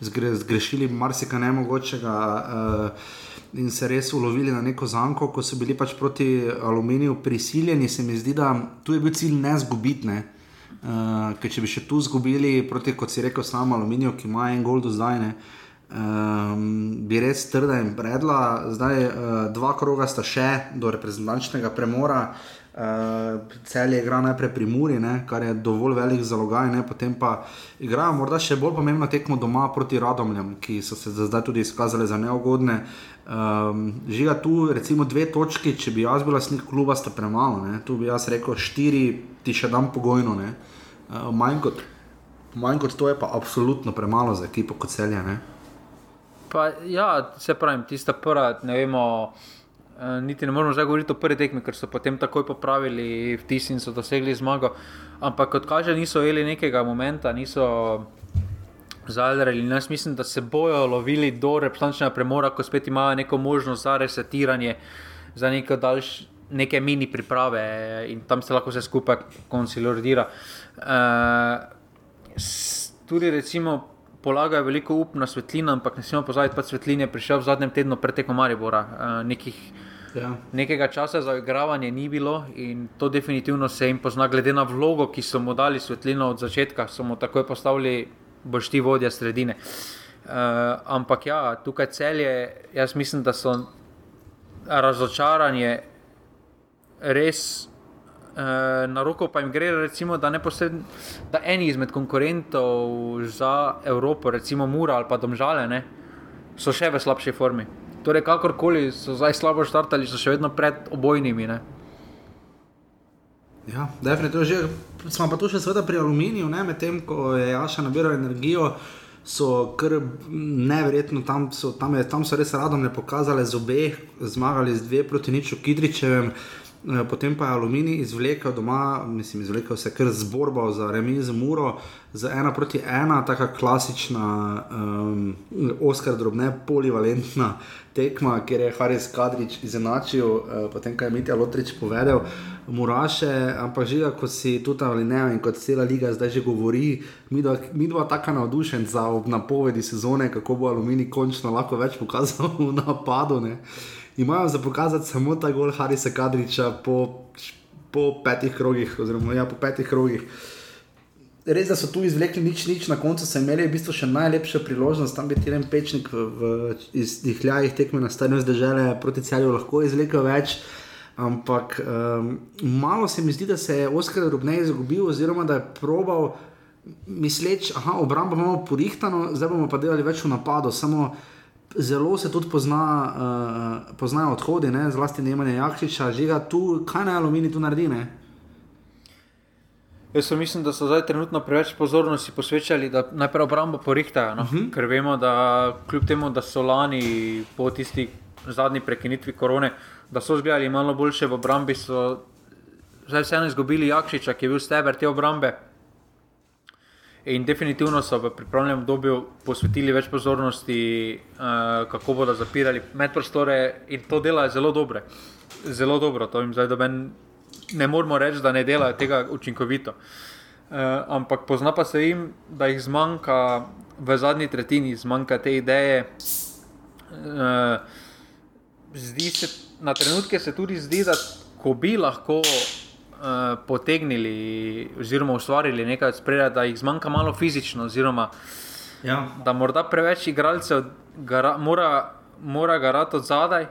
zgre, zgrešili marsikaj nemogočega. Uh, In se res ulovili na neko zanko, ko so bili pač proti aluminiju prisiljeni, se mi zdi, da tu je bil cilj ne zgubiti. Ne? Uh, ker če bi še tu izgubili, proti, kot si rekel, samo aluminiju, ki ima en gol do zdaj, ne, um, bi res trda in predla. Zdaj uh, dva kroga sta še do reprezentančnega premora. Uh, cel je igra najprej pri Muri, ne, kar je dovolj velik zalogaj, ne, potem pa igrajo morda še bolj pomembno tekmo doma proti Radomljam, ki so se zdaj tudi izkazali za neugodne. Um, žiga tu, recimo, dve točki, če bi jaz bil lastnik kluba, sta premalo. Ne. Tu bi jaz rekel, štiri ti še dam pogojno. ne. Uh, manj, kot, manj kot to je pa absolutno premalo za ekipo kot celja. Ne. Pa, ja, se pravi, tista prva, ne vemo. eh, Niti ne moremo zdaj govoriti o prvi tekmi, ker so potem takoj popravili vtis in so dosegli zmago. Ampak kot kaže, niso imeli nekega momenta, niso zadrali. In Jaz mislim, da se bojo lovili do reprezentančnega premora, ko spet imajo neko možnost za resetiranje, za neko daljš, neke mini priprave in tam se lahko vse skupaj konsolidira. Uh, tudi recimo polagajo veliko up na svetlino, ampak ne smemo pozabiti, da svetlin je prišel v zadnjem tednu pred tekom Maribora. Uh, nekih, Ja. nekega časa za igravanje ni bilo in to definitivno se jim pozna, glede na vlogo, ki so mu dali svetlino od začetka, so mu takoj postavili, boš ti vodja sredine. Uh, ampak ja, tukaj celje, jaz mislim, da so razočaranje res na roko, pa jim gre, recimo, da, neposredn- da eni izmed konkurentov za Evropo, recimo Mura ali pa Domžale, ne, so še v slabši formi. Torej, kakorkoli so zdaj slabo štartali, so še vedno pred obojnimi. Ne. Ja, definitivno. Že, smo pa tu še seveda pri aluminiju, medtem ko je Jaša nabiral energijo, so kar neverjetno tam, so, tam, je, tam so res radom pokazali z obeh, zmagali z dve proti niču Kidričevem. Eh, Potem pa je Aluminij izvlekel doma, mislim, izvlekel se kar zborbal za remi z Muro, za ena proti ena, tako klasična, um, Oskar drobne, polivalentna tekma, kjer je Haris Kadrič izenačil, uh, potem ko je Mitja Lotrič povedal, Muraše, ampak že ko si tudi ali ne, in kot cela liga zdaj že govori, mi dva, dva taka navdušenca ob napovedi sezone, kako bo Aluminij končno lahko več pokazal v napadu. Ne. Imajo za pokazati samo ta gol Harisa Kadriča po, po petih krogih, oziroma ja, po petih krogih. Res, da so tu izvlekli nič, nič, na koncu so imeli v bistvu še najlepšo priložnost, tam bi Tiren Pečnik v, v izdihljajih tekme na stadionu zdržele proti celju lahko izvlekel več. Ampak um, malo se mi zdi, da se je Oskar Rubnej izgubil, oziroma da je probal misleč, da obramba imamo porihtano, zdaj bomo pa delali več v napadu. Samo zelo se tudi pozna, uh, poznajo odhodi, ne? zlasti Nemanja Jakšiča, žiga tu, kaj naj aluminij tu naredi. Ne? Jaz mislim, da so zdaj trenutno preveč pozornosti posvečali, da najprej obrambo porihtajajo. No? Uh -huh. Ker vemo, da kljub temu, da so lani po tisti zadnji prekinitvi korone, da so zgledali malo boljše v obrambi, so zdaj vseeno izgubili Jakšiča, ki je bil steber te obrambe. In definitivno so v pripravljenem obdobju posvetili več pozornosti, uh, kako bodo zapirali medprostore in to delajo zelo dobro. Zelo dobro, to jim zdaj doben ne moremo reči, da ne delajo tega učinkovito. Uh, ampak pozna pa se jim, da jih zmanjka v zadnji tretjini, zmanjka te ideje. Uh, zdi se, na trenutke se tudi zdi, da ko bi lahko uh, potegnili oziroma ustvarili nekaj spredaj, da jih zmanjka malo fizično, oziroma Ja. da morda preveč igralcev gara, mora, mora garati od zadaj uh,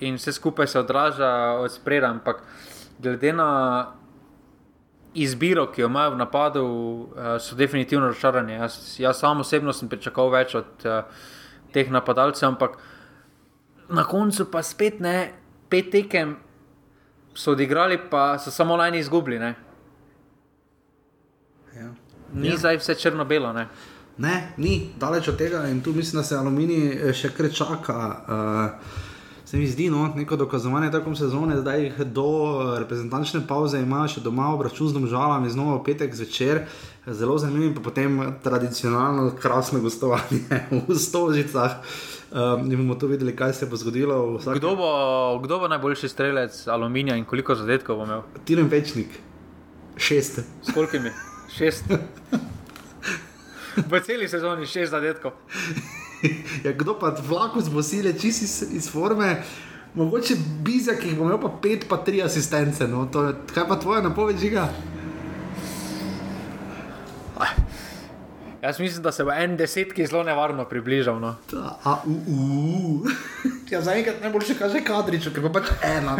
in vse skupaj se odraža od spredaj. Ampak glede na izbiro, ki jo imajo v napadu, uh, so definitivno razočarani. Jaz, jaz sam osebno sem pričakoval več od uh, teh napadalcev, ampak na koncu pa spet ne, pet tekem so odigrali, pa so samo lani izgubili. Ne? Ja. Ni ja. zdaj vse črno-belo. ne. Ne, ni daleč od tega in tu mislim, da se aluminij še kar čaka. Uh, se mi zdi, no, neko dokazovanje tako sezone, da jih do reprezentančne pauze ima še doma obračun z domžalami, znova v petek zvečer. Zelo zanimivo, pa potem tradicionalno krasno gostovanje v Stožicah. Um, bomo to videli, kaj se bo zgodilo. Vsak... Kdo, bo, kdo bo najboljši strelec aluminija in koliko zadetkov bo imel? Tiren večnik, šest. S kolikimi? Šest. v celi sezoni šest zadetkov. ja, kdo pa vlako zbosile, čisi iz, iz forme. Mogoče bizak, ki bo imel pa pet, pa tri asistence. No? To, kaj pa tvoja napoved žiga? Jaz mislim, da se bo en desetki zelo nevarno približal. No. A, uh, uh. ja, Zaenkrat ne bo še kaže kadričo, ker pa pač ena.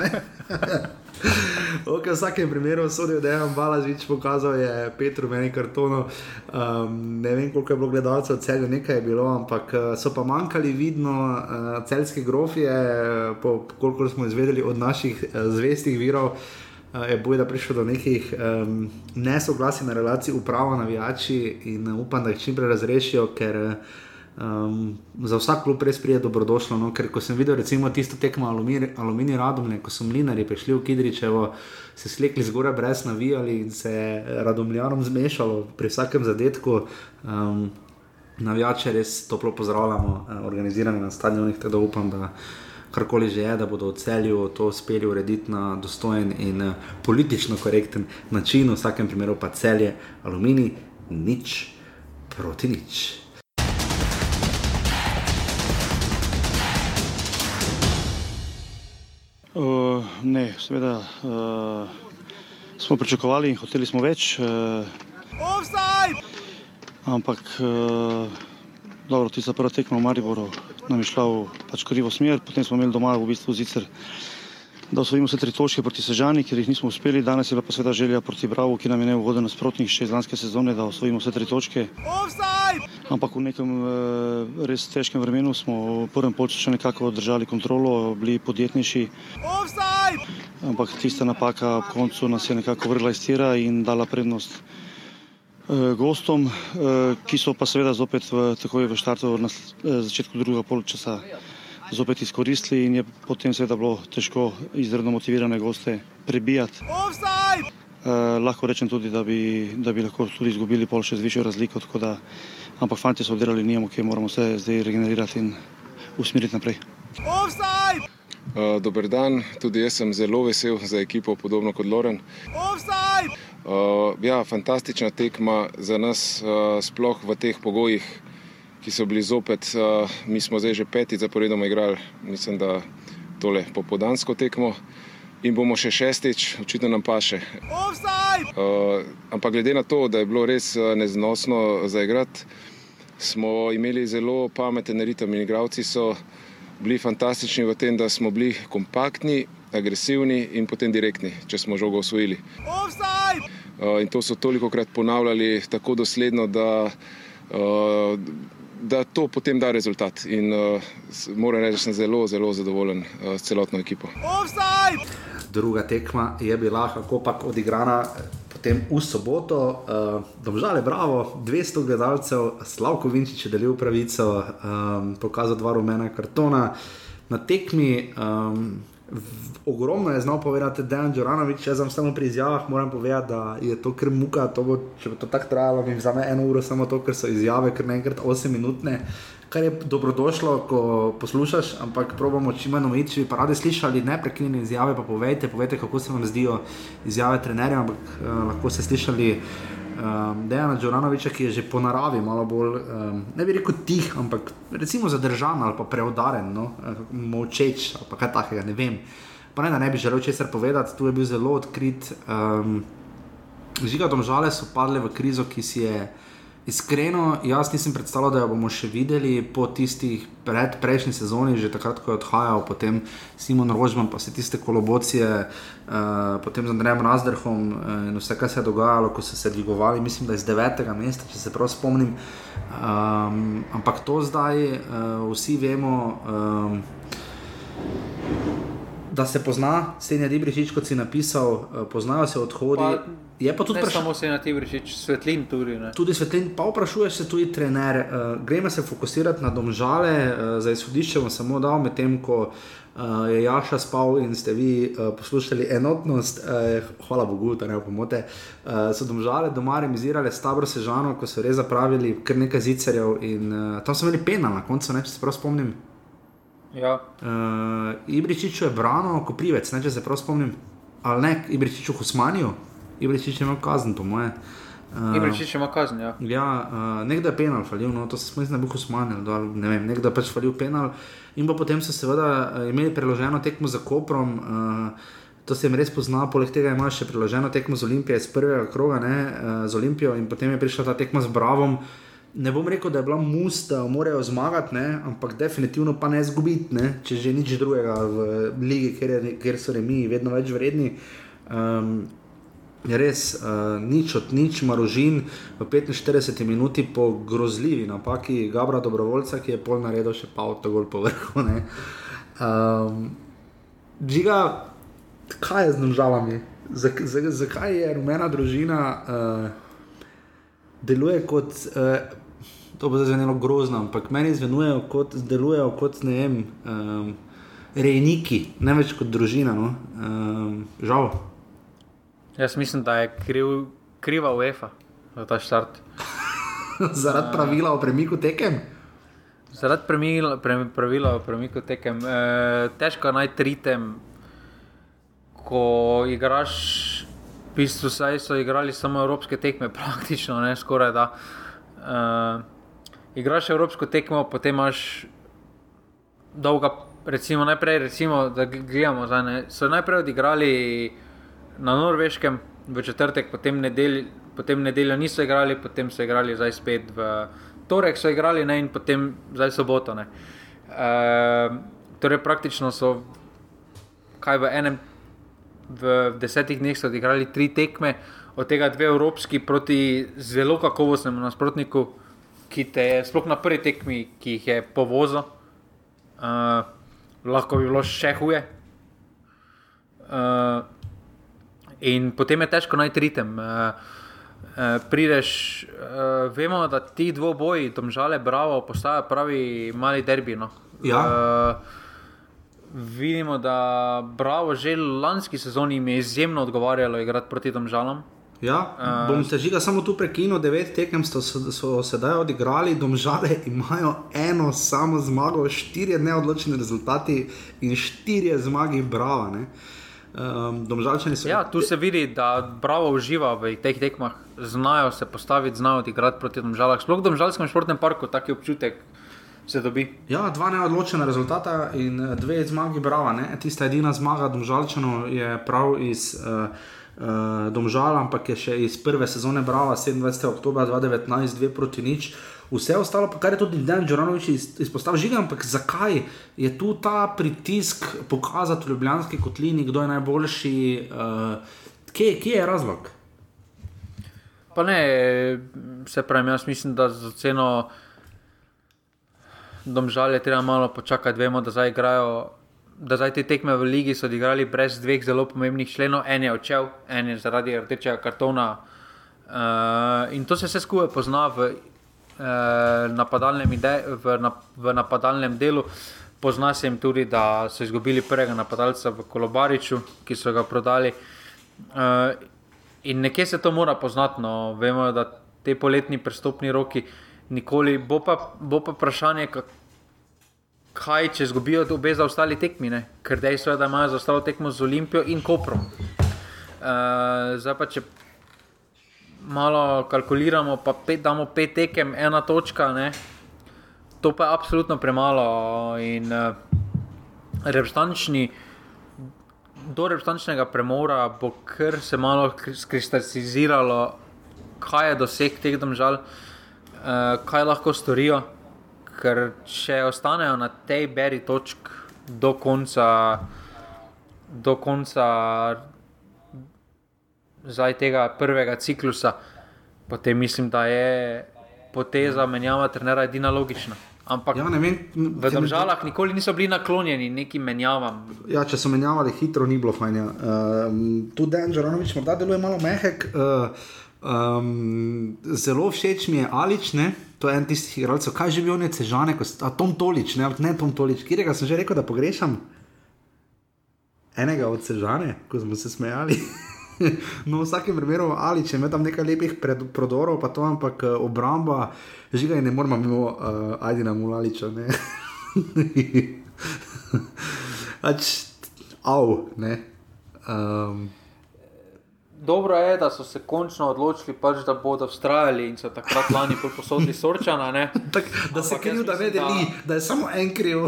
okay, v vsakem primeru sodijo, da je vam Balažič pokazal, je Petru meni kartono. Um, ne vem, koliko je bilo gledalcev, celju nekaj je bilo, ampak eh, so pa manjkali vidno uh, celske grofije, po koliko smo izvedeli od naših uh, zvestih virov je boj, da prišlo do nekih um, nesoglasij na relaciji uprava-navijači in upam, da jih čim prej razrešijo, ker um, za vsak klub res prije dobrodošlo. No? Ker ko sem videl recimo tisto tekmo aluminij radomlje, ko so mlinari prišli v Kidričevo, se slekli zgoraj brez navijali in se radomljanom zmešalo pri vsakem zadetku. Um, Navijače res toplo pozdravljamo, organizirane na stadionih, tako da upam, da karkoli že je, da bodo v celju to uspeli urediti na dostojen in eh, politično korekten način, v vsakem primeru pa celje, aluminij, nič proti nič. Uh, ne, seveda uh, smo pričakovali in hoteli smo več. Uh, ampak uh, dobro, ti za prvo tekmo v Mariboru nam je šla v pač krivo smer, potem smo imeli doma v bistvu zicer, da osvojimo vse tri točke proti Sežani, ker jih nismo uspeli. Danes je pa seveda želja proti Bravo, ki nam je ne ugoden nasprotnik še iz lanske sezone, da osvojimo vse tri točke. Offside! Ampak v nekem e, res težkem vremenu smo v prvem polčasu še nekako držali kontrolo, bili podjetnejši. Offside! Ampak tista napaka ob koncu nas je nekako vrgla iz tira in dala prednost Eh, gostom, eh, ki so pa seveda zopet v, takoj v štartu na eh, začetku drugega poločasa zopet izkoristili in je potem seveda bilo težko izredno motivirane goste prebijati. Uh, lahko rečem tudi, da bi, da bi lahko tudi izgubili pol še z višjo razliko, da, ampak fanti so oddelali nijemo, ki moramo se zdaj regenerirati in usmeriti naprej. Uh, dober dan, tudi jaz sem zelo vesel za ekipo, podobno kot Loren. Offside! Uh, ja, fantastična tekma za nas, uh, sploh v teh pogojih, ki so bili zopet. Uh, mi smo zdaj že peti zaporedoma igrali, mislim, da tole popodansko tekmo. In bomo še šestič, očitno nam pa še. Uh, ampak glede na to, da je bilo res neznosno zaigrati, smo imeli zelo pameten ritem in igravci so bili fantastični v tem, da smo bili kompaktni, agresivni in potem direktni, če smo žogo osvojili. Uh, in to so toliko krat ponavljali tako dosledno, da, uh, da to potem da rezultat. In uh, moram reči, da sem zelo, zelo zadovoljen uh, s celotno ekipo. Offside! Druga tekma je bila kako pa odigrana. Potem v soboto, uh, domžale, bravo, 200 gledalcev, Slavko Vinčič je delil pravico, um, pokazal dva rumena kartona. Na tekmi, um, ogromno je znal povedati, da je Džoranovič, če sem samo pri izjavah, moram povedati, da je to kar muka, to bo, če bo to tako trajalo, mi vzame eno uro samo to, ker so izjave, ker naenkrat 8 minutne. Kar je dobrodošlo, ko poslušaš, ampak probamo čim manj omejiti, če bi radi slišali neprekinjene izjave, pa povejte, povejte, kako se vam zdijo izjave trenerja, ampak uh, lahko ste slišali um, Dejana Džoranoviča, ki je že po naravi malo bolj, um, ne bi rekel tih, ampak recimo zadržan ali pa preudaren, no? močeč ali kaj takega, ne vem. Pa ne, da ne bi želel česar povedati, tu je bil zelo odkrit. Um, Žiga žale so padle v krizo, ki si je. Iskreno, jaz nisem predstavljal, da jo bomo še videli po tistih pred prejšnji sezoni, že takrat, ko je odhajal, potem Simon Rožman, pa vse tiste kolobocije, uh, potem z Andrejem Razderhom uh, in vse, kar se je dogajalo, ko so se dvigovali, mislim, da iz devetega mesta, če se prav spomnim. Um, ampak to zdaj uh, vsi vemo. Um, da se pozna, Stenja Dibričič, kot si napisal, uh, poznajo se odhodi. Pa, je pa tudi vprašanje. Samo se na Dibričič, svetlin tudi. Ne? Tudi svetlin, pa vprašuje se tudi trener. Uh, gremo se fokusirati na domžale, uh, za izhodišče bom samo dal med tem, ko uh, je Jaša spal in ste vi uh, poslušali enotnost, uh, hvala Bogu, da ne opomote. Uh, so domžale doma remisirale s tabor Sežano, ko so res zapravili kar nekaj zicerjev in uh, tam so imeli penal na koncu, ne, če se prav spomnim. Ja. Uh, Ibričič je branil, ko privec, ne, če se prav spomnim. Ali ne, Ibričič v Husmaniju, Ibričič je imel kazen, po moje. Uh, Ibričič ima kazen, ja. Ja, uh, nekdo je penal falil, no, to se spomnim, da je bil Husman, ne vem, nekdo je pač falil penal. In pa potem so seveda imeli preloženo tekmo za Koprom. Uh, To se jim res pozna, poleg tega imaš še preloženo tekmo z Olimpije iz prvega kroga, ne, z Olimpijo, in potem je prišla ta tekma z Bravom, uh, ne bom rekel, da je bila mus, da morajo zmagati, ne? ampak definitivno pa ne izgubiti, če že nič drugega v lige, kjer, je, kjer so remi vedno več vredni. Um, res uh, nič od nič, marožin v 45 minuti po grozljivi napaki Gabra Dobrovoljca, ki je pol naredil še pa od tega povrhu. Um, Žiga, kaj je z namžalami? Zakaj je rumena družina? Uh, deluje kot, uh, to bo zdaj zelo grozno, ampak meni zvenujejo kot, delujejo kot ne vem, um, rejniki, ne več kot družina. No? Um, žal. Jaz mislim, da je kriv, kriva UEFA za ta štart. Zaradi pravila o premiku tekem. Zaradi pravila, pre, pravila o premiku tekem. E, težko najti ritem, ko igraš bistvu so igrali samo evropske tekme, praktično ne skoraj da. Uh, igraš evropsko tekmo, potem imaš dolga, recimo najprej, recimo, da gledamo, zdaj, ne, so najprej odigrali na norveškem v četrtek, potem, nedelj, potem nedeljo niso igrali, potem so igrali zdaj spet v torek, so igrali ne, in potem zdaj soboto. Uh, torej, praktično so kaj v enem v desetih dneh so odigrali tri tekme, od tega dve evropski proti zelo kakovostnemu nasprotniku, ki te je sploh na prvi tekmi, ki jih je povozil, uh, lahko bi bilo še huje. Uh, in potem je težko najti ritem. Uh, uh, prideš, uh, vemo, da ti dvoboji, domžale, bravo, postajajo pravi mali derbi. No. Ja. Uh, vidimo, da Bravo že lanski sezoni jim je izjemno odgovarjalo igrati proti tem žalom. Ja, uh, bom te žiga samo tu prekinil, devet tekem so, so, so sedaj odigrali, domžale imajo eno samo zmago, štiri neodločene rezultati in štiri zmage, bravo. Um, so... Ja, tu se vidi, da Bravo uživa v teh tekmah, znajo se postaviti, znajo odigrati proti domžalam. Sploh v domžalskem športnem parku, taki občutek se dobi. Ja, dva neodločena rezultata in eh, dve zmagi, brava. Ne? Tista edina zmaga Domžalčano je prav iz uh, uh, Domžala, ampak je še iz prve sezone brava, 27. oktober 2019, dve proti nič. Vse ostalo, kar je tudi Dan Džoranovič izpostavil, žiga, ampak zakaj je tu ta pritisk pokazati v Ljubljanski kotlini, kdo je najboljši, uh, kje, kje je razlog? Pa ne, se pravi, jaz mislim, da za ceno domžal je treba malo počakati, vemo, da zdaj igrajo. Da zdaj te tekme v Ligi so odigrali brez dveh zelo pomembnih členov, en je odšel, en je zaradi rdečega kartona. Uh, in to se vse skupaj pozna v, uh, napadalnem ide, v, na, v napadalnem delu. Pozna se jim tudi, da so izgubili prvega napadalca v Kolobariču, ki so ga prodali. Uh, in nekje se to mora poznati. No. Vemo, da te poletni prestopni roki nikoli. Bo pa, bo pa vprašanje, kako kaj če izgubijo obe za ostali tekmi, ne? ker dejstvo je, da imajo za ostalo tekmo z Olimpijo in Koprom. Uh, zdaj pa če malo kalkuliramo, pa pet, damo pet tekem, ena točka, ne? to pa je absolutno premalo. In uh, reprezentančni. Do reprezentančnega premora bo kar se malo skristaliziralo, kaj je doseg teh domžal, uh, kaj lahko storijo ker če ostanejo na tej beri točk do konca, do konca tega prvega ciklusa, potem mislim, da je poteza menjava trenera edina logična. Ampak Ja, vem, v državah nikoli niso bili naklonjeni nekim menjavam. Ja, če so menjavali hitro, ni bilo fajn. Um, tu Dan Žaranovič morda deluje malo mehek. Uh, um, zelo všeč mi je Alič, ne? to je en tistih igralcev, kaj živijo ne Cežane, ko, a Tom Tolič, ne, ne Tom Tolič, kjerega sem že rekel, da pogrešam. Enega od Cežane, ko smo se smejali. No, v vsakem primeru, ali če ima tam nekaj lepih pred, prodorov, pa to, ampak uh, obramba, žiga in ne moramo mimo uh, Ajdina Mulaliča. ne. Pač, Av, ne. Um, Dobro je, da so se končno odločili, pač, da bodo vztrajali in so takrat lani posodili sorčana. Ne? tak, da se Ampak kriv, jaz da ne mislim, deli, da- da je samo en kriv.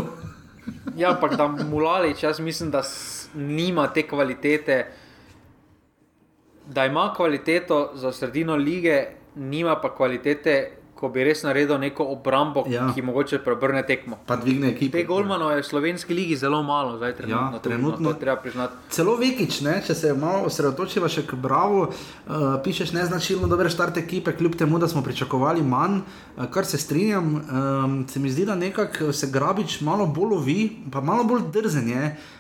Ja, ampak da Mulalič, jaz mislim, da nima te kvalitete, da ima kvaliteto za sredino lige, nima pa kvalitete, ko bi res naredil neko obrambo, Ja. ki mogoče preobrne tekmo. Pa dvigne ekipo. Te golmanov je v slovenski ligi zelo malo, zdaj trenutno. Ja, trenutno- No, je treba priznati. Celo Vekič, ne, če se malo osredotočiva še k Bravo, uh, pišeš neznačilno dober štart ekipe, kljub temu, da smo pričakovali manj, uh, kar se strinjam. Um, se mi zdi, da nekako se Grabič malo bolj lovi, pa malo bolj drzen je. Uh,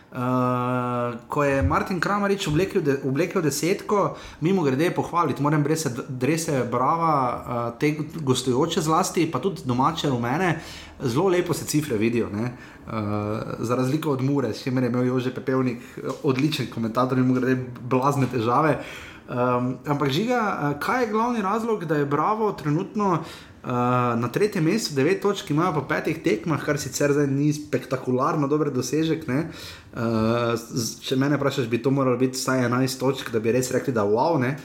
ko je Martin Kramarič oblekel, de, oblekel desetko, mimo grede pohvaliti, moram brese, drese Brava, uh, te gostujoče zlasti, pa tudi domače rumene, zelo lepo se cifre vidijo. ne. Uh, za razliko od Mure, s čimer je imel Jože Pepevnik odličen komentator in mu gre blazne težave. Um, ampak žiga, uh, kaj je glavni razlog, da je Bravo trenutno uh, na tretjem mestu, devet točk imajo po petih tekmah, kar sicer zdaj ni spektakularno dober dosežek. ne. Uh, če mene vprašaš, bi to moralo biti vsaj 11 točk, da bi res rekli, da wow. ne.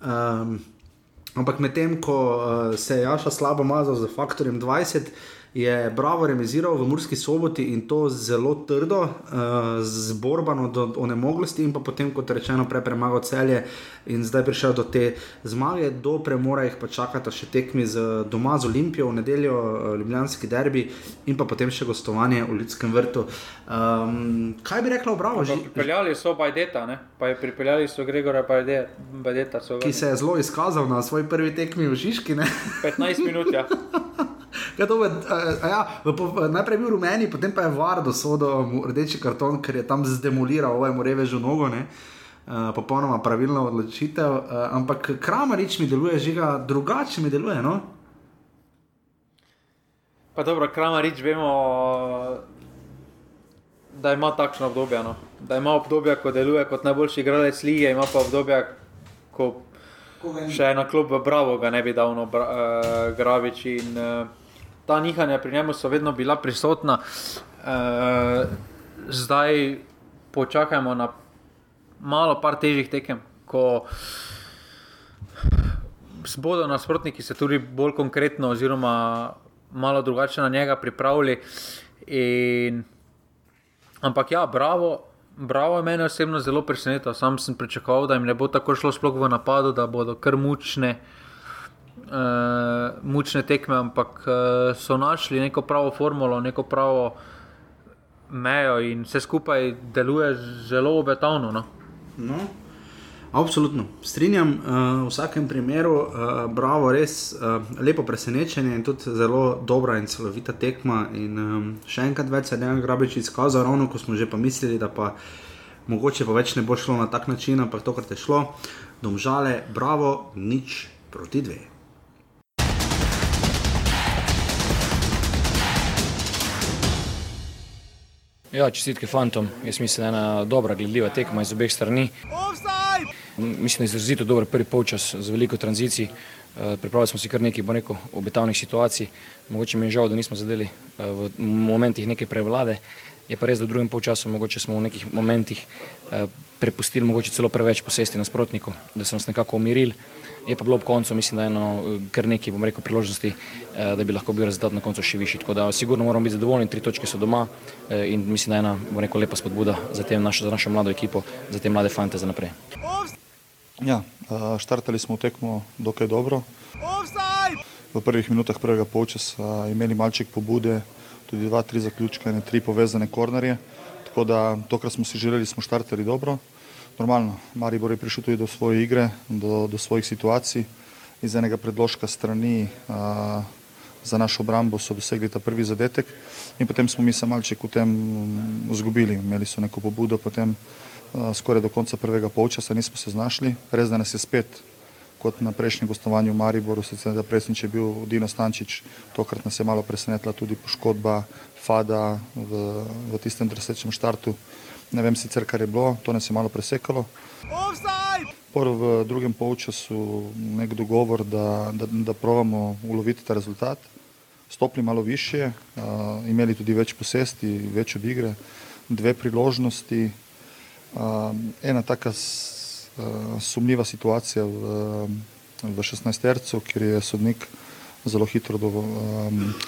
Um, Ampak medtem ko uh, se je Jaša slabo mazal z faktorjem 20, je Bravo remiziral v Murski soboti in to zelo trdo, uh, z borbano do onemoglosti in pa potem, kot rečeno, prej premagal celje in zdaj prišel do te zmage, do premora jih pa čakata še tekmi z doma z Olimpijo v nedeljo, uh, Ljubljanski derbi in pa potem še gostovanje v Ljudskem vrtu. Um, kaj bi rekla o Bravo? Ži- Pripeljali so Bajdeta, ne? pa je pripeljali so Gregora Bajde- Bajdeta. Ki se je zelo izkazal na svoji prvi tekmi v Žižki. Ne? 15 minut, ja. Kaj to, v, a, ja, v, po, najprej je bil rumeni, potem pa je Vardo sodel mu rdeči karton, ker je tam zdemoliral ovemu revežu nogo. Ne? Uh, popolnoma pravilna odločitev, uh, ampak Kramarič mi deluje, žiga drugače mi deluje. No? Pa dobro, Kramarič vemo, da ima takšno obdobje. No. Da ima obdobje, ko deluje kot najboljši igralec lige, ima pa obdobje, ko še ena klub Bravo ga ne bi dal no, bra, uh, Gravič. In, uh, ta nihanja pri njemu so vedno bila prisotna. Uh, zdaj počakajmo na malo par težjih tekem, ko bodo nasprotniki se tudi bolj konkretno, oziroma malo drugače na njega pripravili. In, ampak ja, bravo. Bravo je meni osebno zelo presenetilo. Sam sem pričakoval, da jim ne bo tako šlo sploh v napadu, da bodo kar mučne, uh, mučne tekme, ampak uh, so našli neko pravo formulo, neko pravo mejo in vse skupaj deluje zelo obetavno. No. No, absolutno, strinjam. Uh, v vsakem primeru, uh, bravo, res uh, lepo presenečenje in tudi zelo dobra in celovita tekma. In um, še enkrat več se je Dejan Grabič izkazal, ravno ko smo že pa mislili, da pa mogoče pa več ne bo šlo na tak način, ampak tokrat je šlo. Domžale, bravo, nič proti dve. Ja, čestitke fantom. Jaz mislim, da je ena dobra, gledljiva tekma iz obeh strani. M- Mislim, da je izrazito dober prvi polčas z veliko tranzicij. Eh, Pripravili smo si kar nekaj, rekel, obetavnih situacij. Mogoče mi je žal, da nismo zadeli eh, v momentih neke prevlade. Je pa res, da v drugem polčasu mogoče smo v nekih momentih eh, prepustili mogoče celo preveč posesti nasprotniku, da so nas nekako umirili. Je pa bilo ob koncu, mislim, da eno eh, kar nekaj, bom rekel, priložnosti, eh, da bi lahko bil rezultat na koncu še višji. Tako da sigurno moramo biti zadovoljni, tri točke so doma eh, in mislim, da je ena, bom rekel, lepa spodbuda za, te našo, za našo mlado ekipo, za te mlade fante za naprej. Ja, a, štartali smo tekmo dokaj dobro. V prvih minutah prvega polčasa imeli malček pobude, tudi dva, tri zaključke, ne tri povezane kornerje. Tako da tokrat smo si želeli, smo štartali dobro. Normalno, Maribor je prišel tudi do svoje igre, do, do svojih situacij. Iz enega predložka strani a, za našo obrambo so dosegli ta prvi zadetek in potem smo mi se malček v tem izgubili. Imeli so neko pobudo, potem uh, skoraj do konca prvega polčasa nismo se znašli. Res, da nas je spet, kot na prejšnjem gostovanju v Mariboru, sicer da presnič je bil Dino Stančič, tokrat nas je malo presenetila tudi poškodba Fada v, v tistem drsečem štartu. Ne vem sicer, kar je bilo, to nas je malo presekalo. Prvo v drugem polčasu nek dogovor, da, da, da provamo uloviti ta rezultat stopili malo više, uh, imeli tudi več posesti, več od igre, dve priložnosti. Uh, ena taka sumljiva situacija v, v 16. tercu, kjer je sodnik zelo hitro do,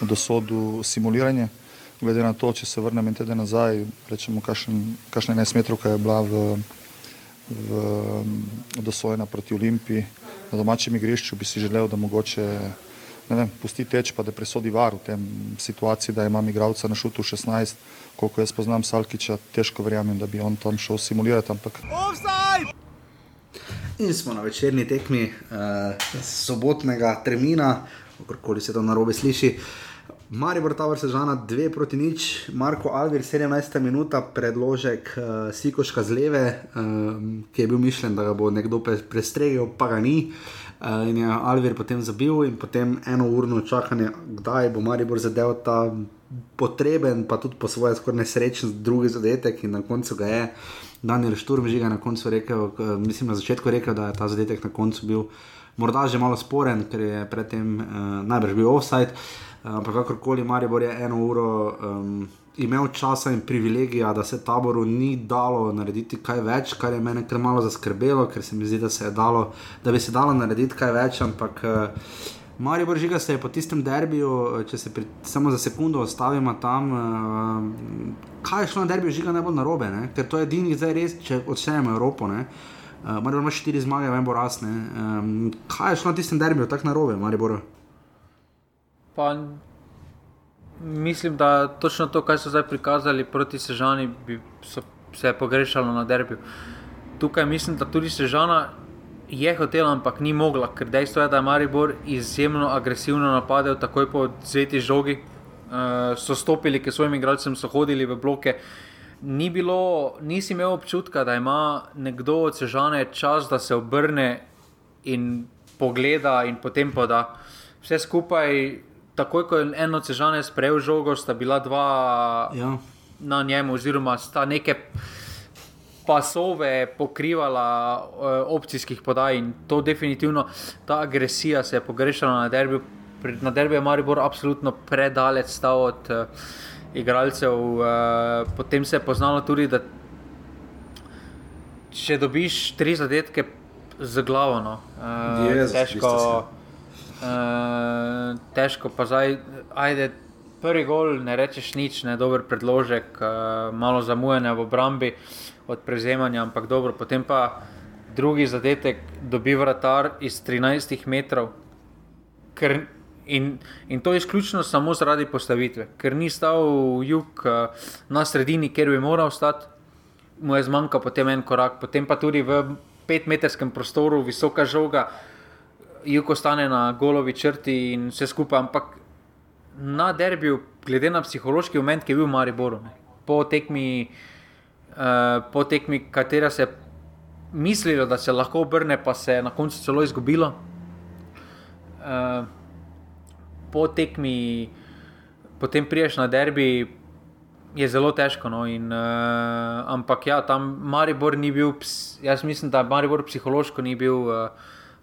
dosodil simuliranje. Glede na to, če se vrnem en teden nazaj, rečemo, kakšna enajstmetrovka je bila v, v, dosojena proti Olimpiji na domačem igrišču, bi si želel, da mogoče ne vem, pusti teč, pa da presodi var v tem situaciji, da imam igralca na šutu 16, koliko jaz poznam Salkiča, težko verjamem, da bi on tam šel simulirati, ampak. In smo na večerni tekmi uh, sobotnega termina, kakorkoli se to narobe sliši. Maribor Tower sežana 2 proti nič, Marko Alvir 17 minuta, predložek uh, Sikoška z leve, um, ki je bil mišljen, da ga bo nekdo prestregel, pa ga ni. Uh, in je Alvir potem zabil, in potem eno urno čakanje, kdaj bo Maribor zadev ta potreben, pa tudi po svoje skoraj nesrečen drugi zadetek. In na koncu ga je Daniel Šturm že na koncu rekel, uh, mislim na začetku rekel, da je ta zadetek na koncu bil morda že malo sporen, ker je predtem uh, najbrž bil offside. Uh, ampak kakorkoli Maribor je eno uro. Um, imel časa in privilegija, da se taboru ni dalo narediti kaj več, kar je meni kar malo zaskrbelo, ker se mi zdi, da, se dalo, da bi se dalo narediti kaj več. Ampak Marijo Božiga se je po tistem derbiju, eh, če se pri, samo za sekundo ostavimo tam, uh, kaj je šlo na derbiju, žiga najbolj narobe, ne? ker to je edini zdaj res, če odštejemo Evropo. Ne? Uh, Marijo ima štiri zmage, vem bo rasne. Um, kaj je šlo na tistem derbiju tako narobe, Marijo? Pa mislim, da točno to, kar so zdaj prikazali proti Sežani, bi se je pogrešalo na derbiju. Tukaj mislim, da tudi Sežana je hotela, ampak ni mogla, ker dejstvo je, da je Maribor izjemno agresivno napadel, takoj po zveti žogi. Uh, so stopili k svojim igralcem, so hodili v bloke. Ni bilo, nisi imel občutka, da ima nekdo od Sežane čas, da se obrne in pogleda, in potem pa da vse skupaj takoj, ko je eno cežane sprejel žogo, sta bila dva ja. na njemu, oziroma sta neke pasove pokrivala uh, opcijskih podaj in to definitivno, ta agresija se je pogrešala na derbiju. Na derbiju je Maribor absolutno predalec stal od uh, igralcev. Uh, potem se je poznalo tudi, da če dobiš tri zadetke z glavo, no, uh, Jezus, težko. Uh, težko pa zdaj, ajde, prvi gol, ne rečeš nič, ne dober predložek, uh, malo zamujanja v obrambi od prevzemanja, ampak dobro. Potem pa drugi zadetek, dobi vratar iz 13 metrov. Ker, in, in to je izključno samo zaradi postavitve, ker ni stal jug uh, na sredini, kjer bi moral stati, mu je zmanjkal potem en korak, potem pa tudi v petmetrskem prostoru, visoka žoga jih ostane na golovi črti in vse skupaj. Ampak na derbiju, glede na psihološki moment, ki je bil v Mariboru, ne, po tekmi, uh, po tekmi, katera se je mislilo, da se lahko obrne, pa se je na koncu celo izgubilo. Uh, po tekmi, potem priješ na derbi. Je zelo težko. No, in, uh, ampak ja, tam Maribor ni bil, jaz mislim, da Maribor psihološko ni bil uh,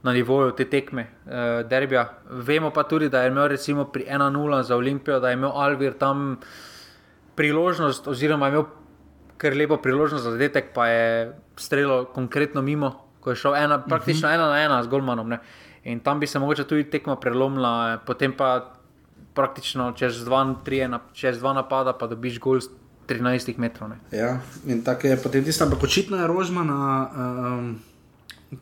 na nivoju te tekme, uh, derbija. Vemo pa tudi, da je imel recimo pri 1-0 za Olimpijo, da je imel Alvir tam priložnost, oziroma imel kar lepo priložnost za zadetek, pa je strelo konkretno mimo, ko je šel ena, praktično uh -huh. ena na ena z Golmanom. Ne. In tam bi se mogoče tudi tekma prelomila, potem pa praktično čez dva, tri, čez dva napada, pa dobiš gol. 13 metrov. Ne. Ja, in tako je potem tisto, ampak očitno je rožmana. Um,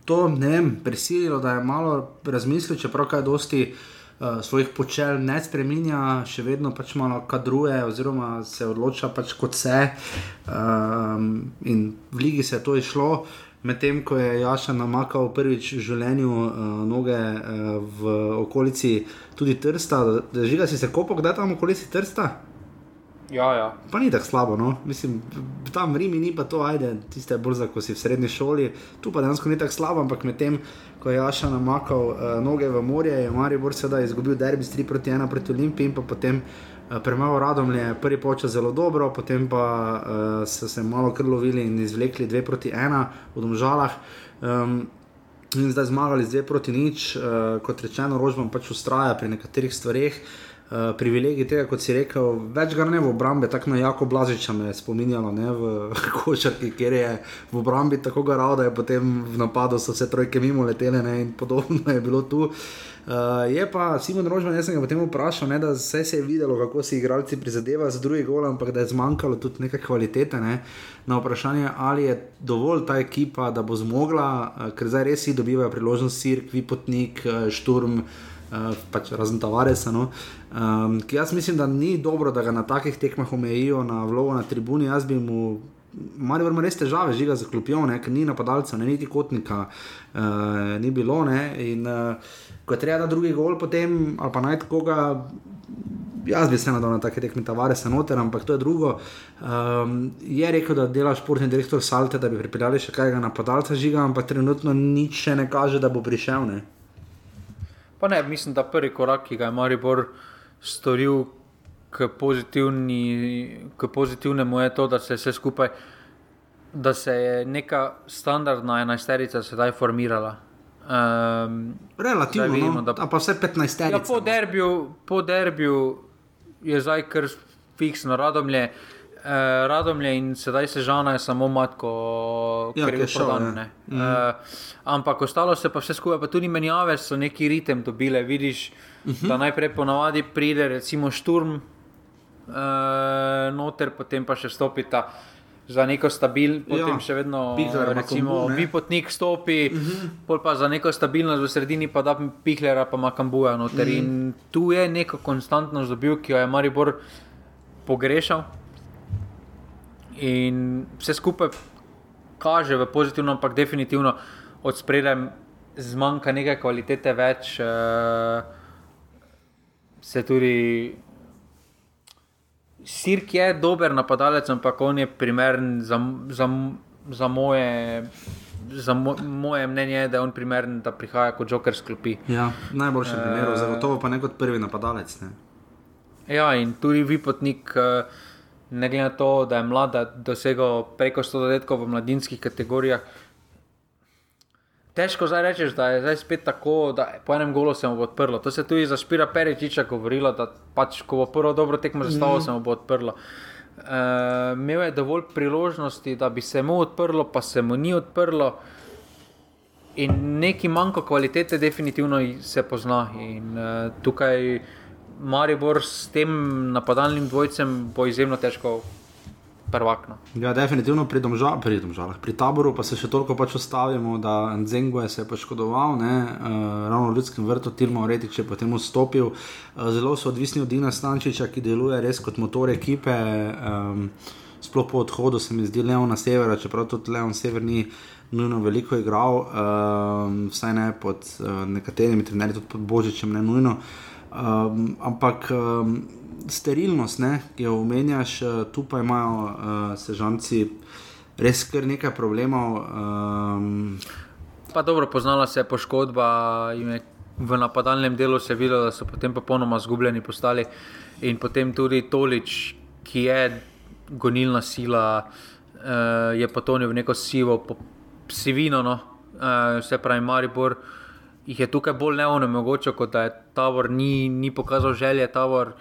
to ne vem, prisililo, da je malo razmislil, čeprav kaj dosti uh, svojih počel ne spremenja, še vedno pač malo kadruje, oziroma se odloča pač kot se. Um, in v Ligi se je to išlo. medtem ko je Jaša namakal prvič v življenju uh, noge uh, v okolici tudi Trsta, da žiga si se kopal, kdaj tam okolici Trsta? Ja, ja. Pa ni tako slabo, no? mislim, tam v Rimi ni pa to, ajde, tiste borza, ko si v srednji šoli, tu pa dejansko ni tako slabo, ampak medtem ko je Jaša namakal uh, noge v morje, je Maribor sedaj izgubil derbi s 3 proti 1 proti Olimpiji in pa potem uh, premagal radom je prvi počas zelo dobro, potem pa uh, so se malo krlovili in izvlekli 2 proti 1 v domžalah. Um, In zdaj zmagali z 2 proti nič, uh, kot rečeno, rožbam pač ustraja pri nekaterih stvareh. Uh, uh, privilegij tega, kot si rekel, več ga ne v obrambi, tako na jako blažiča me je spominjalo, ne v košarki, kjer je v obrambi tako garal, da je potem v napadu so vse trojke mimo letele ne, in podobno je bilo tu. Uh, je pa Simon Rožman, jaz sem ga potem vprašal, ne, da vse se je videlo, kako si igralci prizadevajo za drugi gol, ampak da je zmanjkalo tudi neke kvalitete. Ne, na vprašanje, ali je dovolj ta ekipa, da bo zmogla, uh, ker zdaj res si dobivajo priložnost, Sirk, Vipotnik, Šturm. Uh, pač razen Tavaresa. No. Um, jaz mislim, da ni dobro, da ga na takih tekmah omejijo na vlogo na tribuni. Jaz bi mu, malo vrmo res težave, žiga za klopijo, ker ni napadalca, ne niti kotnika, uh, ni bilo. Ne, in uh, ko je treba da drugi gol, potem ali pa najti koga. Jaz bi se nadal na take tekme, tavare se noter, ampak to je drugo. Um, je rekel, da dela športni direktor Salte, da bi pripeljali še kaj napadalca žiga, ampak trenutno nič še ne kaže, da bo prišel. Ne. Pa ne, mislim, da prvi korak, ki ga je Maribor storil k, k pozitivnemu, je to, da se je vse skupaj, da se je neka standardna enajsterica sedaj formirala. Um, Relativno, vidimo, no, da pa vse 15 let. Ja, po, po derbiju je zdaj kar fiksno, radomlje. Uh, Radomlje in sedaj se žana je samo matko, ja, ki je šel. Mm. Uh, ampak ostalo se pa vse skupaj, pa tudi menjave so neki ritem dobile. Vidiš, uh mhm. -huh. da najprej ponavadi pride, recimo šturm, uh, noter, potem pa še stopita. Za neko stabilnost, potem ja, še vedno, Pihler, recimo, Vipotnik stopi, uh mhm. -huh. pa za neko stabilnost v sredini, pa da Pihlera, pa Makambuja. Uh -huh. In tu je neko konstantnost dobil, ki jo je Maribor pogrešal in vse skupaj kaže v pozitivno, ampak definitivno od spredaj zmanjka nekaj kvalitete več, uh, se tudi. Sirk je dober napadalec, ampak on je primeren za, za, za, moje, za mo, moje mnenje, da je on primeren, da prihaja kot joker sklopi. Ja, najboljši uh, primer, zagotovo pa ne kot prvi napadalec. Ne? Ja, in tudi vi potnik. Uh, ne glede na to, da je mlada dosegel preko 100 zadetkov v mladinskih kategorijah. Težko zdaj reči, da je zdaj spet tako, da po enem golu se mu bo odprlo. To se tudi za Špira Peričiča govorilo, da pač, ko bo prvo dobro tekmo zastavil, mm. se mu bo odprlo. Uh, imel je dovolj priložnosti, da bi se mu odprlo, pa se mu ni odprlo. In neki manjko kvalitete, definitivno se pozna. In uh, tukaj. Maribor s tem napadalnim dvojcem bo izjemno težko. Prvakno. Ja, definitivno pri, domžal, pri domžalah. Pri taboru pa se še toliko pač ostavimo, da Nzengo je se poškodoval, ne, uh, ravno v ljudskem vrtu, Tilmo Retič je potem vstopil. Uh, zelo so odvisni od Dina Stančiča, ki deluje res kot motor ekipe. Um, sploh po odhodu se mi zdi Leon na severu, čeprav tudi Leon sever ni nujno veliko igral, um, vsaj ne pod uh, nekaterimi trenerji, tudi pod Božičem, ne nujno. Uh, Um, ampak um, sterilnost, ne, ki jo omenjaš, uh, tu pa imajo uh, sežanci res kar nekaj problemov. Um, pa dobro, poznala se je poškodba. V napadalnem delu se je videlo, da so potem popolnoma zgubljeni postali, in potem tudi Tolič, ki je gonilna sila, uh, je potonil v neko sivo, sivino, no? uh, se pravi, Maribor. Uh, jih je tukaj bolj neonemogoče, kot da je Tavor ni, ni pokazal želje. Tavor,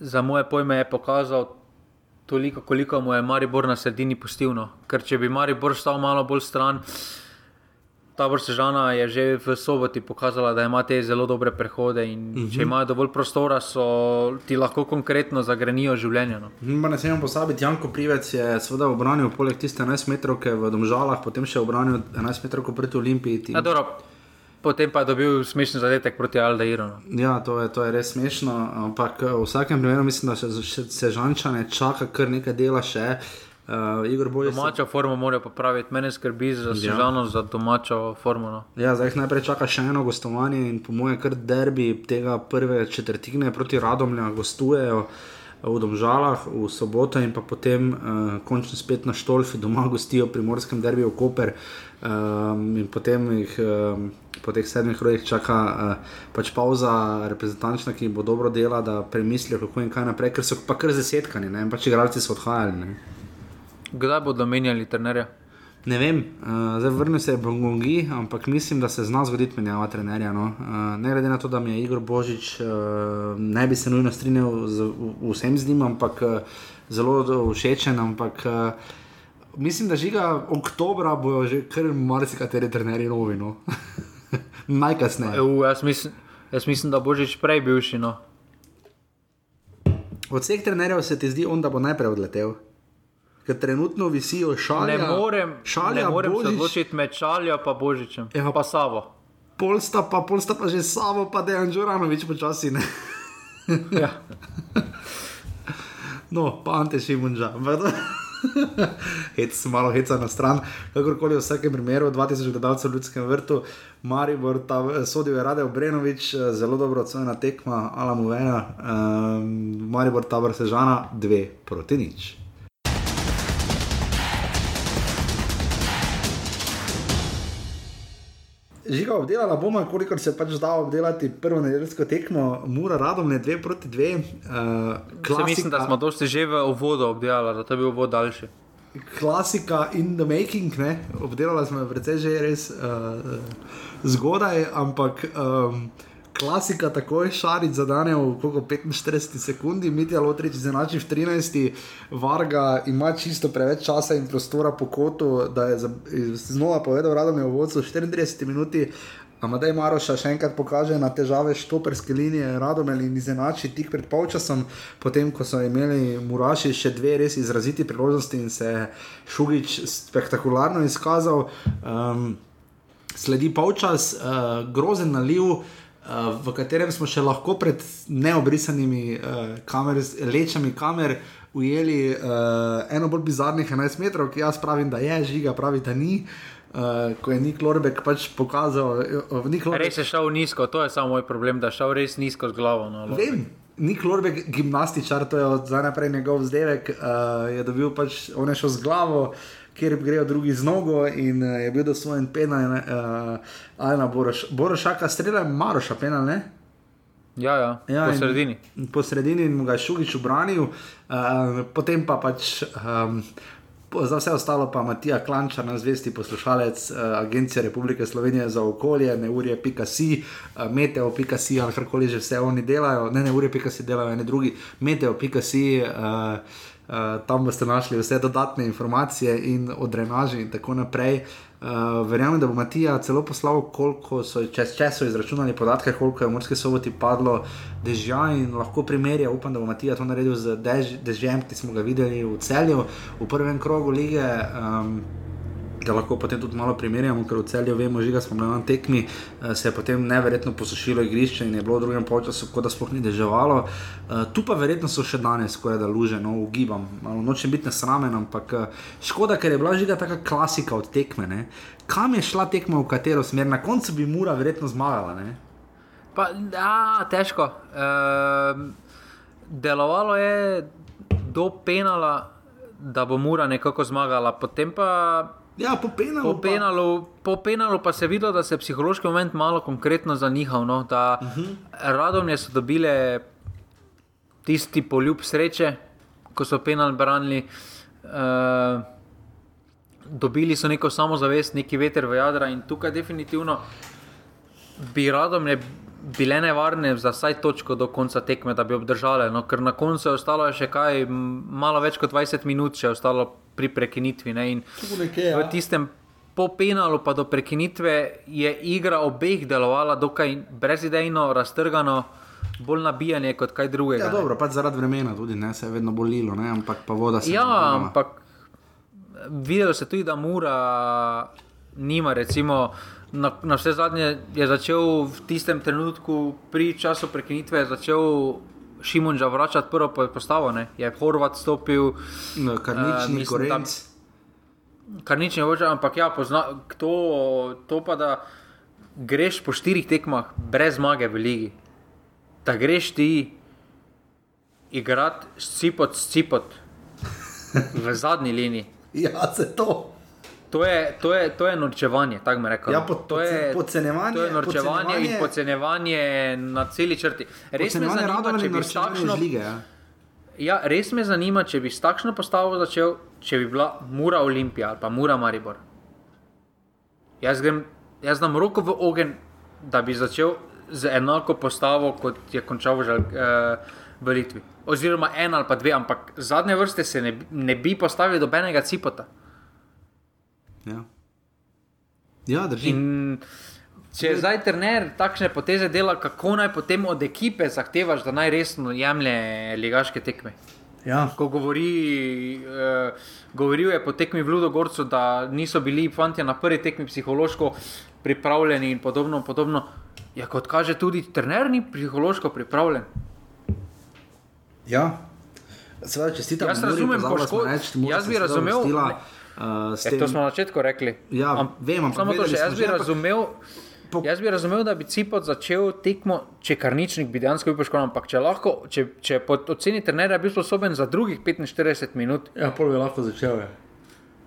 za moje pojme, je pokazal toliko, koliko mu je Maribor na sredini pustilno. Ker če bi Maribor stal malo bolj stran. Tabor Sežana je že v soboti pokazala, da ima te zelo dobre prehode in uh -huh. če mhm. imajo dovolj prostora, so ti lahko konkretno zagrenijo življenje. No. Mhm, ne smemo pozabiti, Janko Privec je seveda obranil poleg tiste 11 metrov v Domžalah, potem še obranil 11 metrov proti Olimpiji. Ja, potem pa je dobil smešen zadetek proti Aldeiru. No. Ja, to je, to je res smešno, ampak v vsakem primeru mislim, da se, se žančane čaka kar nekaj dela še. Uh, Igor Božič. Domačo formo morajo popraviti, mene skrbi za sežano, ja. za domačo formo. No. Ja, zdaj jih najprej čaka še eno gostovanje in po mojem, kar derbi tega prve četrtine proti Radomlja gostujejo v Domžalah v soboto in pa potem uh, končno spet na Štolfi doma gostijo pri Morskem derbiju Koper um, in potem jih. Um, Po teh sedmih rojih čaka uh, pač pauza, reprezentančna, ki bo dobro dela, da premislijo, kako in kaj naprej, ker so pa kar zasetkani, ne pač igralci so odhajali. Ne. Kdaj bodo menjali trenerja? Ne vem, uh, zdaj vrnil se je Bongongi, ampak mislim, da se zna zgoditi menjava trenerja. No. Uh, ne glede na to, da mi je Igor Božič, uh, ne bi se nujno strinjal z vsem z njim, ampak uh, zelo všečen. Ampak uh, mislim, da žiga oktobra bojo že kar marsikateri trenerji novi. No. Najkasneje. Uh, jaz, mislim, jaz mislim, da Božič prej bil še. No. Od vseh trenerjev se ti zdi, on, da bo najprej odletel ker trenutno visijo šalje. Ne morem, šalja, ne morem se odločiti med šaljo in božičem, ja, pa savo. Polsta pa, polsta pa že savo, pa da je Anžuranovič počasi. ja. No, pa ante še imunža. Hec, malo heca na stran, kakorkoli v vsakem primeru, 2000 gledalcev v ljudskem vrtu, Maribor, ta sodil je Rade Obrenovič, zelo dobro ocenjena tekma, Alamu Vena, um, Maribor, ta vrsežana, dve proti nič. Žiga obdelala bomo, koliko se pač da obdelati prvo nedeljsko tekmo, mora radom ne dve proti dve. Uh, mislim, da smo dosti že v uvodu obdelali, da to je bil uvod daljši. Klasika in the making, ne? obdelala smo jo precej že res uh, zgodaj, ampak. Um, klasika, tako je šaric za dane v 45 sekundi, Mitja Lotrič izenači v 13, Varga ima čisto preveč časa in prostora po kotu, da je znova povedal, da je v vodstvu 34 minuti. Amadej Maroša še enkrat pokaže na težave štoperske linije, radom in izenači tik pred polčasom, potem ko so imeli Muraši še dve res izraziti priložnosti in se je Šugič spektakularno izkazal. Um, sledi polčas, uh, grozen naliv. Uh, v katerem smo še lahko pred neobrisanimi uh, kamer, lečami kamer ujeli uh, eno bolj bizarnih 11 metrov, ki jaz pravim, da je, žiga pravi, da ni. Uh, ko je Nik Lorbek pač pokazal, uh, Lorbek... res je šel nizko, to je samo moj problem, da je šel res nizko z glavo. No, Vem, Nik Lorbek, gimnastičar, to je od zdaj naprej njegov zdevek, uh, je dobil pač, on je šel z glavo. Uh, kjer grejo drugi z nogo in uh, je bil dosvojen penal, uh, ali na Boroš. Borošaka streljal, Maroša penal, ne? Ja, ja, ja po sredini. Po sredini in mu ga je Šugič obranil, uh, potem pa pač. Um, Za vse ostalo pa Matija Klanča, na zvesti poslušalec uh, Agencije Republike Slovenije za okolje, ne urje, pika si, uh, meteo, pika si, ali karkoli že vse oni delajo, ne, ne urje, pika si delajo, ne drugi, meteo, pika si. Uh, Uh, tam boste našli vse dodatne informacije in o drenaži in tako naprej. Uh, verjamem, da bo Matija celo poslal, koliko so, če, če so izračunali podatke, koliko je v Morski soboti padlo dežja in lahko primerja. Upam, da bo Matija to naredil z dež, dežjem, ki smo ga videli v celju v prvem krogu lige. Um, da lahko potem tudi malo primerjamo, ker v celju vemo, že smo bili na tekmi, eh, se je potem neverjetno posušilo igrišče in je bilo v drugem času, kot da sploh ni deževalo. Eh, tu pa verjetno so še danes, skoraj da luže, no, ugibam, malo nočem biti nesramen, ampak eh, škoda, ker je bila žiga taka klasika od tekme. Ne? Kam je šla tekma, v katero smer, na koncu bi mura verjetno zmagala. Ne? Pa, a, težko. E, delovalo je do penala, da bo mura nekako zmagala, potem pa Ja, po penalu. Po penalu, po penalu pa se je videlo, da se je psihološki moment malo konkretno zanihal. No, da uh mhm. -huh. Radovne so dobile tisti poljub sreče, ko so penal branili. Uh, dobili so neko samozavest, neki veter v jadra in tukaj definitivno bi radovne bile nevarne za vsaj točko do konca tekme, da bi obdržale. No, ker na koncu je ostalo še kaj, malo več kot 20 minut, je ostalo pri prekinitvi. Nekaj, ja. V tistem po penalu, pa do prekinitve, je igra obeh delovala dokaj brezidejno, raztrgano. Bolj nabijanje kot kaj drugega. Ja, dobro, pač zaradi vremena tudi ne, se je vedno bolilo, ne, ampak pa voda se je. Ja, ampak videlo se tudi, da mura nima, recimo, na, na vse zadnje je začel v tistem trenutku, pri času prekinitve, začel Šimunža vračati prvo postavo. Ne? Je Horvat stopil, kar nič ni gorenc. Kar nič ne hoče, ampak ja, pozna, to, to pa da greš po štirih tekmah brez zmage v ligi. Da greš ti igrati s cipot, s cipot v zadnji liniji. Ja, se to. To je, to je, to je norčevanje, tako me rečemo. Ja, pod, to je podcenjevanje. To je norčevanje in podcenjevanje na celi črti. Res me zanima, če bi s takšno lige. Ja. Ja, res me zanima, če bi s takšno postavo začel, če bi bila Mura Olimpija ali pa Mura Maribor. Jaz, grem, jaz dam roko v ogen, da bi začel z enako postavo, kot je končal v, uh, v Litvi. Oziroma en ali pa dve, ampak zadnje vrste se ne, ne bi postavil do benega cipota. Ja, ja drži. In če je zdaj trener takšne poteze dela, kako naj potem od ekipe zahtevaš, da naj resno jemlje ligaške tekme? Ja. Ko govori, uh, govoril je po tekmi v Ludogorcu, da niso bili fanti na prvi tekmi psihološko pripravljeni in podobno. podobno. Ja, kot kaže, tudi trener ni psihološko pripravljen. Ja, seveda, čestitam. Jaz razumem, kako jaz bi razumel. Stila, uh, tem... To smo na začetku rekli. Ja, Am, vem, samo to še jaz bi razumel. Po... Jaz bi razumel, da bi Cipot začel tekmo, če karničnik bi dejansko bil poškodovan, ampak če lahko, če, če pod oceni trenerja bi sposoben za drugih 45 minut. Ja, pol bi lahko začel. Je.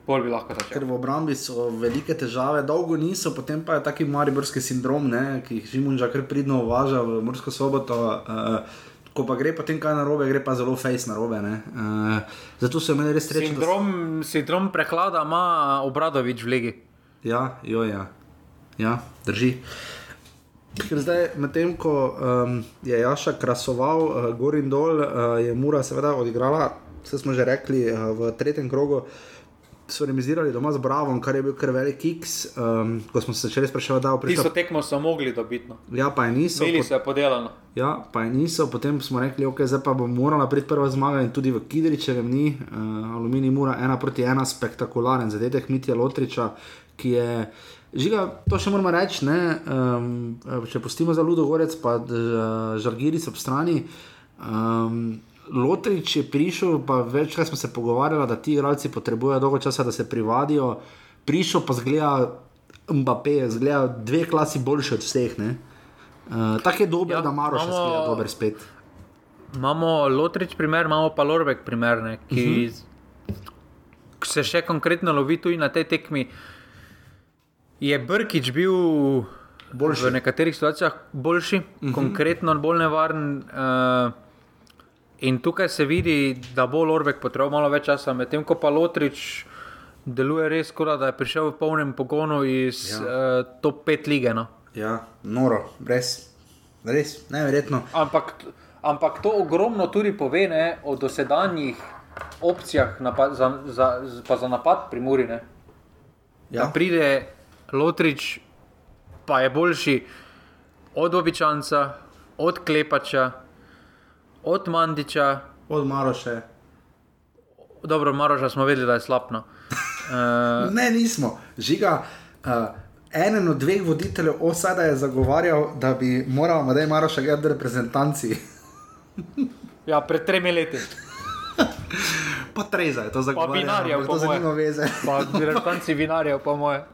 Pol bi lahko začel. Ker v obrambi so velike težave, dolgo niso, potem pa je taki mariborski sindrom, ne, ki jih Žimunža kar pridno uvaža v Mursko soboto. Uh, Ko pa gre potem kaj narobe, gre pa zelo fejs narobe. Uh, zato so imeli res srečo. Sindrom, da... sindrom prehlada ima obradovič v legi. Ja, jo, ja. ja, drži. Ker zdaj, medtem ko um, je Jaša krasoval, uh, gor in dol, uh, je Mura seveda odigrala, vse smo že rekli, uh, v tretjem krogu. So remisirali doma z Bravom, kar je bil kar velik kiks. Um, ko smo se začeli spraševati, da je prišlo. Tisto tekmo so mogli dobiti. No. Ja, pa je niso. Bili so podelano. Ja, pa je niso. Potem smo rekli, ok, zdaj pa bo morala priti prva zmaga in tudi v Kidričevem ni. Uh, Aluminij mora ena proti ena, spektakularen zadetek Mitja Lotriča, ki je. Žiga, to še moramo reči, um, če pustimo za Ludo Gorec, pa žargiri so ob strani. Um, Lotrič je prišel, pa večkrat smo se pogovarjali, da ti igralci potrebujejo dolgo časa, da se privadijo. Prišel pa zgleda Mbappé, zgleda dve klasi boljši od vseh. Uh, Tako je dobro, ja, da Maro še zgleda dober spet. Imamo Lotrič primer, imamo pa Lorbek primer, ne, ki uh mhm. -huh. se še konkretno lovi tudi na tej tekmi. Je Brkič bil boljši. v nekaterih situacijah boljši, uh mhm. -huh. konkretno bolj nevaren. Uh, in tukaj se vidi, da bo Lorbek potreboval malo več časa, medtem ko pa Lotrič deluje res, kot da je prišel v polnem pogonu iz ja. uh, top 5 lige. No. Ja, noro, brez, res, neverjetno. Ampak, ampak to ogromno tudi pove ne, o dosedanjih opcijah napad, za, za, za napad pri Muri. Ja. Da pride Lotrič pa je boljši od običajca, od klepača, od mandiča. Od Maroša. Dobro, Maroša smo vedeli, da je slabno. Uh, ne, nismo. Žiga, uh, eden od dveh voditeljev osada je zagovarjal, da bi moral Madej Maroša gledati reprezentanci. ja, pred tremi leti. pa treza je to zagovarjal. Pa vinarjev, to zanima veze. pa reprezentanci vinarjev, po moje.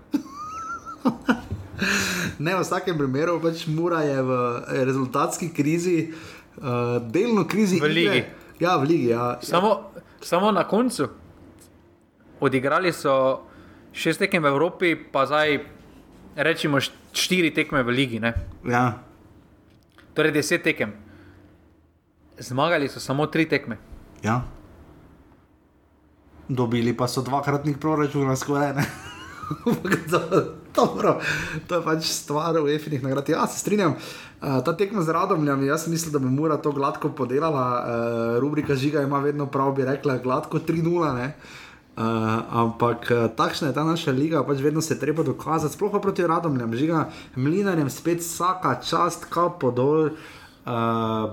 ne, v vsakem primeru pač Mura je v rezultatski krizi, uh, delno krizi. V lige. Ja, v lige. Ja. Samo, samo na koncu. Odigrali so šest tekem v Evropi, pa zdaj rečemo štiri tekme v ligi. Ja. Torej deset tekem. Zmagali so samo tri tekme. Ja. Dobili pa so dvakratnik proračuna skoraj. Dobro, to je pač stvar v efinih nagrad. Ja, se strinjam. Uh, ta tekma z radomljam, jaz mislim, da bi mora to gladko podelala. Uh, rubrika žiga ima vedno prav, bi rekla, gladko 3-0. Uh, ampak takšna je ta naša liga, pač vedno se treba dokazati, sploh pa proti radomljam, žiga, mlinarjem spet vsaka čast, kapo dol. Uh,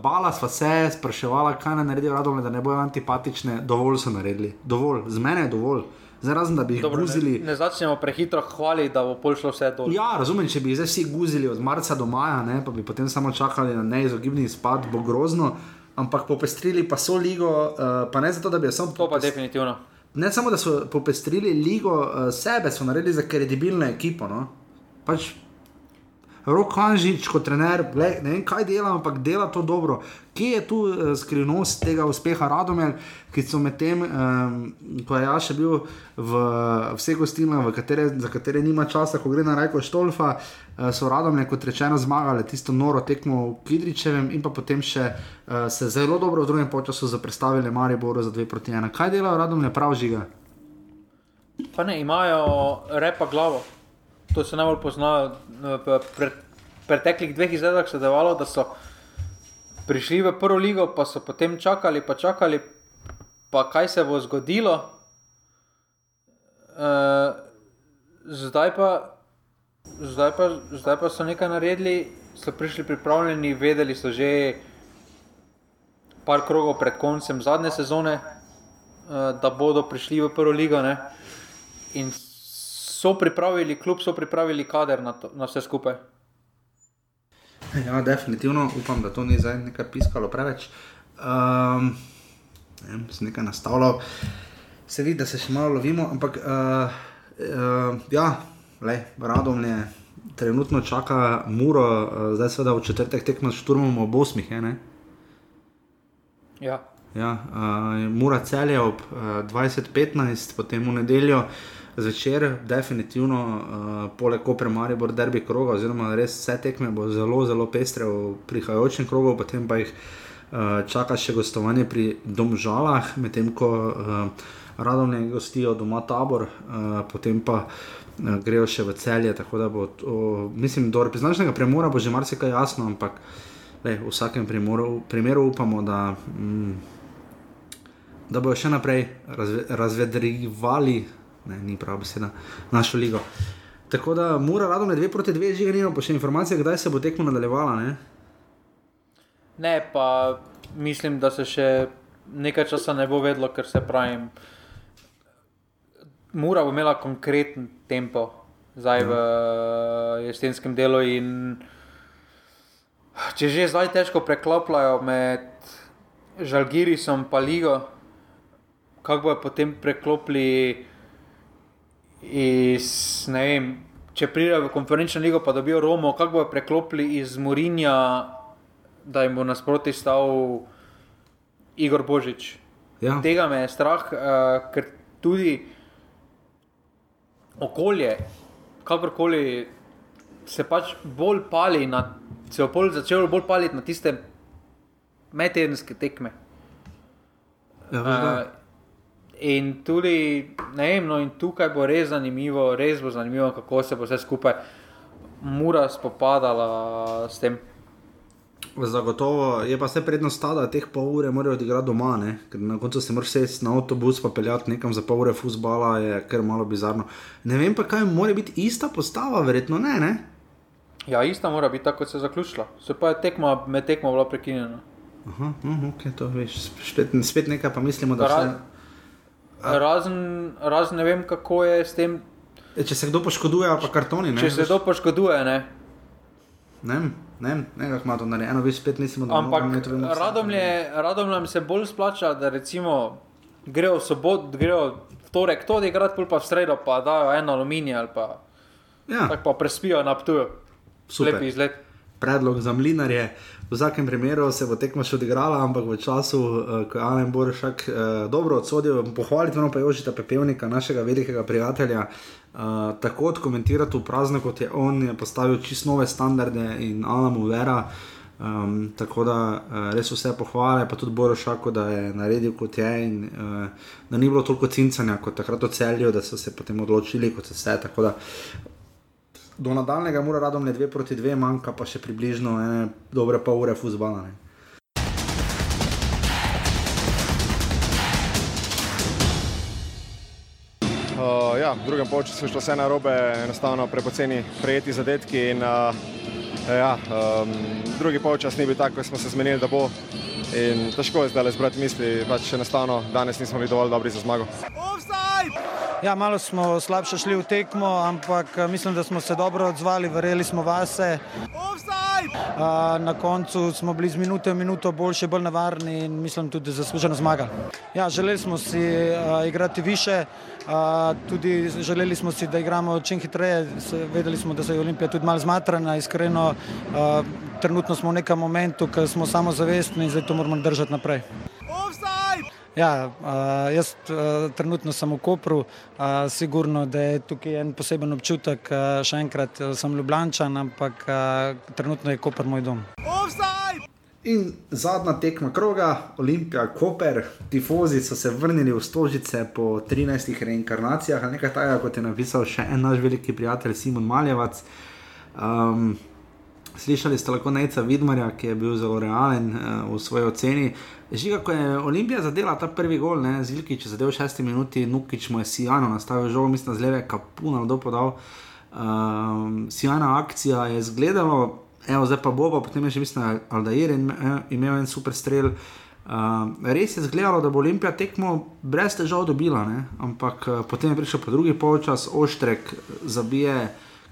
bala sva se, spraševala, kaj naj naredijo radomlje, da ne bojo antipatične, dovolj so naredili, dovolj, z mene je dovolj. Zdaj, razen da bi jih Dobro, guzili. Ne, ne začnemo prehitro hvaliti, da bo prišlo vse to. Ja, razumem, če bi zdaj vsi guzili od marca do maja, ne, pa bi potem samo čakali na neizogibni izpad, bo grozno. ampak popestrili pa so ligo, uh, pa ne zato, da bi jo samo. To pa definitivno. Ne samo, da so popestrili ligo, uh, sebe so naredili za kredibilno ekipo. No? Pač Rok Hanžič kot trener, gle, ne vem kaj dela, ampak dela to dobro. Kje je tu uh, skrivnost tega uspeha Radomel, ki so med tem, um, ko je Jaša bil v vseh gostinah, za katere nima časa, ko gre na Rajko Štolfa, uh, so Radomel, kot rečeno, zmagali tisto noro tekmo v Kidričevem in pa potem še uh, se zelo dobro v drugem času zaprestavili Mariboru za dve proti ena. Kaj delajo Radomel, prav žiga? Pa ne, imajo repa glavo to se najbolj pozna. V pre, preteklih dveh izvedbah se je devalo, da so prišli v prvo ligo, pa so potem čakali, pa čakali, pa kaj se bo zgodilo. Uh, zdaj, pa, zdaj, pa, zdaj pa so nekaj naredili, so prišli pripravljeni, vedeli so že par krogov pred koncem zadnje sezone, uh, da bodo prišli v prvo ligo. Ne? In so pripravili klub, so pripravili kader na, to, na vse skupaj. Ja, definitivno upam, da to ni zdaj nekaj piskalo preveč. Um, ne vem, se nekaj nastavljalo, se vidi, da se še malo lovimo, ampak uh, uh, ja, le, radom je. Trenutno čaka Muro, uh, zdaj seveda v četrtek tekmo s šturmom ob 8. Ja. Ja, uh, Mura cel je ob uh, 20:15, potem v nedeljo. Uh, zvečer, definitivno, uh, poleg Koper Maribor, derbi kroga, oziroma res vse tekme bo zelo, zelo pestre v prihajajočem krogu, potem pa jih uh, čaka še gostovanje pri Domžalah, medtem ko uh, radovne gostijo doma tabor, uh, potem pa. Grejo še v celje, tako da bo, to, mislim, do reprezentativnega premora bo že marsikaj jasno, ampak le, v vsakem primeru, primeru upamo, da, mm, da bodo še naprej razve, razvedrivali ne, ni prav beseda, našo ligo. Tako da mora rado med dve proti dve, že imamo pa še informacije, kdaj se bo tekmo nadaljevala. Ne? ne, pa mislim, da se še nekaj časa ne bo vedlo, ker se pravi, mora bo imela konkreten tempo zdaj ja. v jesenskem delu. Če že zdaj težko preklopljajo med Žalgirisom in Ligo, kako bojo potem preklopili iz, ne vem, če pridejo v konferenčno ligo, pa dobijo Romo, kako bodo preklopili iz Murinja, da jim bo nasproti stal Igor Božič. Ja. Tega me je strah, uh, ker tudi okolje, kakorkoli se pač bolj pali, na, se je bolj začelo bolj paliti na tiste medtedenske tekme. Ja, uh, In tudi, ne vem, no, in tukaj bo res zanimivo, res bo zanimivo, kako se bo vse skupaj mura spopadala s tem. Zagotovo je pa vse prednost ta, da teh pol ure morajo odigrati doma, ne? ker na koncu se moraš sesti na avtobus in peljati nekam za pol ure fusbala, je kar malo bizarno. Ne vem pa, kaj mora biti ista postava, verjetno ne. ne? Ja, ista mora biti tako, kot se je zaključila. Se pa je tekma, med tekmo bila prekinjena. Aha, uh, ok, to veš, spet, spet nekaj pa mislimo, da se. Razen, razen ne vem, kako je s tem. E, če se kdo poškoduje, pa kartoni. Ne, če se kdo poškoduje, ne. Ne, ne, ne, kako ima to narejeno, vi spet nismo dobro. Ampak radom nam se bolj splača, da recimo grejo v sobot, grejo v torek, to odigrati, pa v sredo, pa dajo eno aluminij ali pa. Ja. Tako pa prespijo na ptuju. Lep izlet. Predlog za mlinarje. V vsakem primeru se bo tekmo še odigrala, ampak v času, uh, ko je Alan Boršak uh, dobro odsodil, pohvaliti moramo pa Jožita Pepevnika, našega velikega prijatelja. Uh, tako odkomentirati v prazno, kot je on, je postavil čisto nove standarde in Alan mu vera. Um, tako da uh, res vse pohvale, pa tudi Borošaku, da je naredil kot je in uh, da ni bilo toliko cincanja kot takrat v celju, da so se potem odločili kot vse. Tako da do nadaljnega mora radom ne dve proti dve, manjka pa še približno ene dobre pol ure fuzbala. Ne. Uh, ja, v drugem času je šlo vse na robe, enostavno prepoceni prejeti zadetki. In, uh, ja, um, drugi čas ni bil tak, kot smo se zmenili, da bo. In težko je zdaj le zbrati misli, pač enostavno danes nismo bili dovolj dobri za zmago. Ja, malo smo slabše šli v tekmo, ampak eh, mislim, da smo se dobro odzvali, verjeli smo vase. Uh, na koncu smo bili z minuto in minuto boljši, bolj navarni in mislim tudi zasluženo zmagali. Ja, želeli smo si uh, igrati više, uh, tudi želeli smo si, da igramo čim hitreje. Vedeli smo, da se je Olimpija tudi malo zmatrana, iskreno. Uh, trenutno smo v nekem momentu, ko smo samozavestni in zdaj to moramo držati naprej. Ja, jaz trenutno sem v Kopru, sigurno, da je tukaj en poseben občutek. Še enkrat sem Ljubljančan, ampak trenutno je Koper moj dom. In zadnja tekma kroga, Olimpija, Koper, tifozi so se vrnili v Stožice po 13 reinkarnacijah, nekaj takega, kot je napisal še en naš veliki prijatelj Simon Maljevac. Um, Slišali ste lahko Neca Vidmarja, ki je bil zelo realen uh, v svoji oceni. Žiga, ko je Olimpija zadela ta prvi gol, ne, Zilki, če zadel v šesti minuti, Nukič mu je sijano nastavil žogo, mislim, z leve kapuna do podal. Um, sijana akcija je izgledala, evo zdaj pa bo, pa potem je še mislim, Aldair in, imel en super strel. Uh, res je izgledalo, da bo Olimpija tekmo brez težav dobila, ne? ampak uh, potem je prišel po drugi polčas, oštrek zabije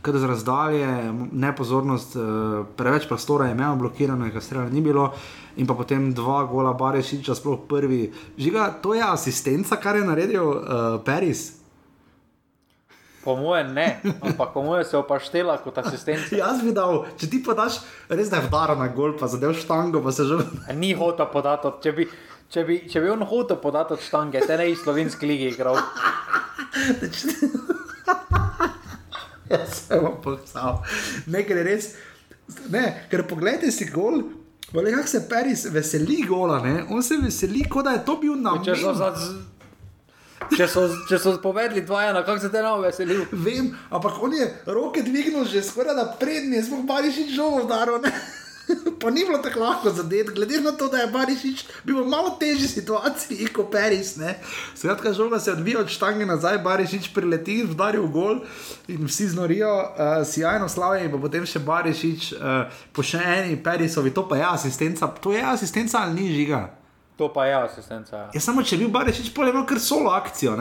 kar z razdalje, nepozornost, uh, preveč prostora je imel, blokirano je, kar ni bilo. In pa potem dva gola, Barešiča, sploh prvi. Žiga, to je asistenca, kar je naredil uh, Paris. Po mojem ne, ampak po mojem se je opaštela kot asistent. Jaz bi dal, če ti podaš, res da je vdara na gol, pa zadev štango, pa se že. Ni hotel podati, če bi, če bi, če bi on hotel podati od štange, te ne iz slovenske lige igral. Jaz sem vam povedal. Ne, ker je res. Ne, ker pogledaj si gol. Vele, kako se Paris veseli gola, ne? on se veseli, kot da je to bil na mestu. Če so, če so povedali dvoje, kako se te nam veseli. Vem, ampak on je roke dvignil že skoraj da prednje, smo pa še žogo vdarili. pa ni bilo tako lahko zadeti, glede na to, da je Barišič bil v malo težji situaciji kot Paris. Skratka, žoga se odvija od štange nazaj, Barišič prileti, vdari v gol in vsi znorijo, uh, sjajno slavje in potem še Barišič uh, po še eni Parisovi, to pa je asistenca, to je asistenca ali ni žiga. To pa je asistenca. Ja, samo če bi bil Barišič, pa je imel kar solo akcijo.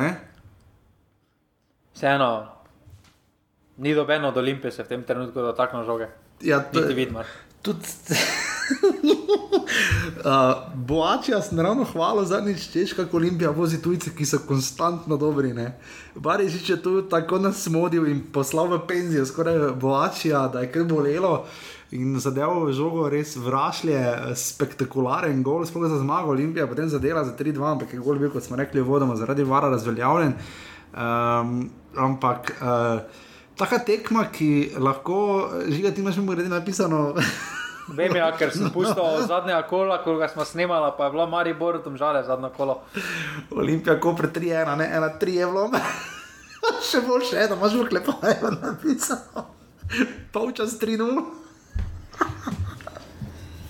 Vseeno, ni dobeno od Olimpije se v tem trenutku dotaknilo žoge. Ja, to je vidno tudi uh, Boačija, naravno hvala zadnjič, češka Olimpija vozi tujce, ki so konstantno dobri. Barižič je tu tako nas smodil in poslal v penzijo, skoraj Boačija, da je kar bolelo. In zadevo žogo res vrašlje, spektakularen gol, sploh za zmago Olimpija, potem zadela za 3-2, ampak je gol bil, kot smo rekli, vodoma zaradi vara razveljavljen. Um, ampak uh, taka tekma, ki lahko, žiga, ti imaš mi grede napisano. Vem, ja, ker sem pustil zadnje kola, ko ga smo snimali, pa je bilo Mari Bor, tam žale zadnje kolo. Olimpija, ko pre 3-1, ne 1-3 je bilo. še bolj še, da imaš v klepu, da je napisano. Polčas 3-0.